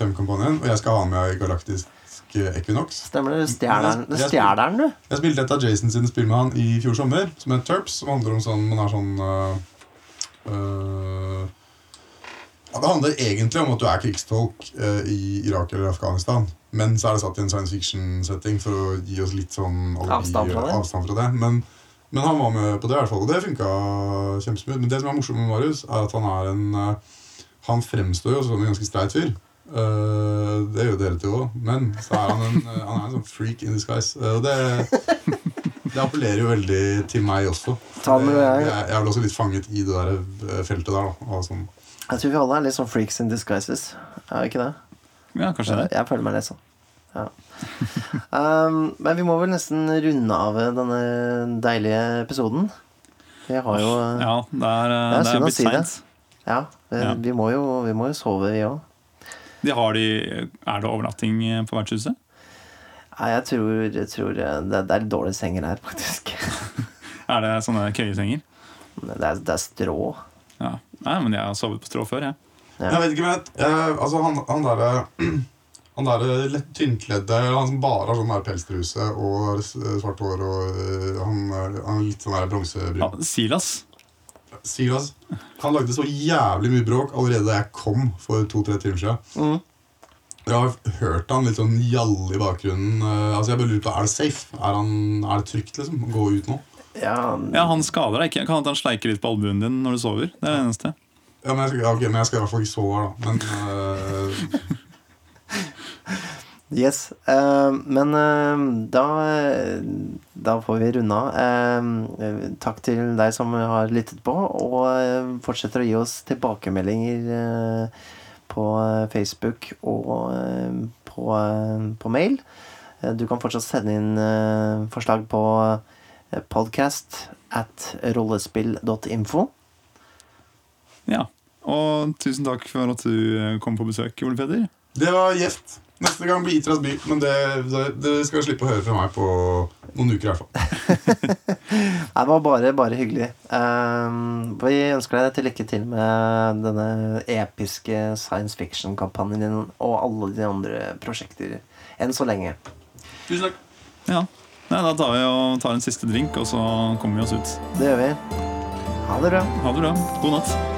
5-kampanjen. Og jeg skal ha han med Galaktisk Equinox. Stemmer det? Stjerneren, han, du? Jeg spilte et av Jason sine spill med han i fjor sommer, som heter Terps. Som handler om sånn Man er sånn øh, ja, Det handler egentlig om at du er krigstolk øh, i Irak eller Afghanistan. Men så er det satt i en science fiction-setting for å gi oss litt sånn alibi- Avstand fra det. avstand fra det. Men, men han var med på det, i hvert fall, og det funka kjempesmooth. Men det som er morsomt med Marius, er at han er en øh, Han fremstår jo som en ganske streit fyr. Uh, det gjør dere to òg, men så er han en, eh, han er en sånn freak in disguise. Uh, det, det appellerer jo veldig til meg også. Ta den med jeg, jeg er vel også litt fanget i det der eh, feltet der. Da, og sånn. Jeg tror vi alle er litt sånn freaks in disguises. Er vi ikke det? Ja, kanskje det. Jeg føler meg litt sånn. Ja. Um, men vi må vel nesten runde av denne deilige episoden. Vi har jo Ja, det er, Det er det er blitt si seint. Ja, vi, Ja. vi, må, jo, vi må jo sove, vi òg. De de, er det overnatting på vertshuset? Nei, jeg tror, jeg tror det, det er dårlige senger her, faktisk. [laughs] Er det sånne køyesenger? Det er, det er strå. Ja. Nei, men jeg har sovet på strå før, jeg. Ja. Jeg vet ikke, men jeg, jeg, altså han, han derre [clears throat] han der lett tynnkledde, han som bare har sånn der pelstruse og svart hår og han, han er litt sånn der bronsebryn. Ja, Silas. Silas, han lagde så jævlig mye bråk allerede da jeg kom for to-tre timer siden. Mm. Jeg har hørt han litt sånn gjalle i bakgrunnen. eh, altså jeg bare lurer på, Er det safe? Er, han, er det trygt liksom, å gå ut nå? Ja, Ja, Han skader deg ikke. Kan hende han sleiker litt på albuen din når du sover. Det er det eneste. Ja, men jeg skal, okay, ok, men jeg skal i hvert fall ikke sove her, da. Men uh... [laughs] Yes. Uh, men uh, da, da får vi runde av. Takk til deg som har lyttet på, og fortsetter å gi oss tilbakemeldinger på Facebook og på, på mail. Du kan fortsatt sende inn forslag på podcast at rollespill.info. Ja. Og tusen takk for at du eh, kom på besøk, Ole Peder. det var gjevt. Neste gang blir Itras by, men det, det, det skal slippe å høre fra meg på noen uker i hvert fall. [laughs] Det var bare, bare hyggelig. Um, vi ønsker deg til lykke til med denne episke science fiction-kampanjen din og alle de andre prosjekter enn så lenge. Tusen takk. Ja. Nei, da tar vi og tar en siste drink, og så kommer vi oss ut. Det gjør vi. Ha det bra. Ha det bra. God natt.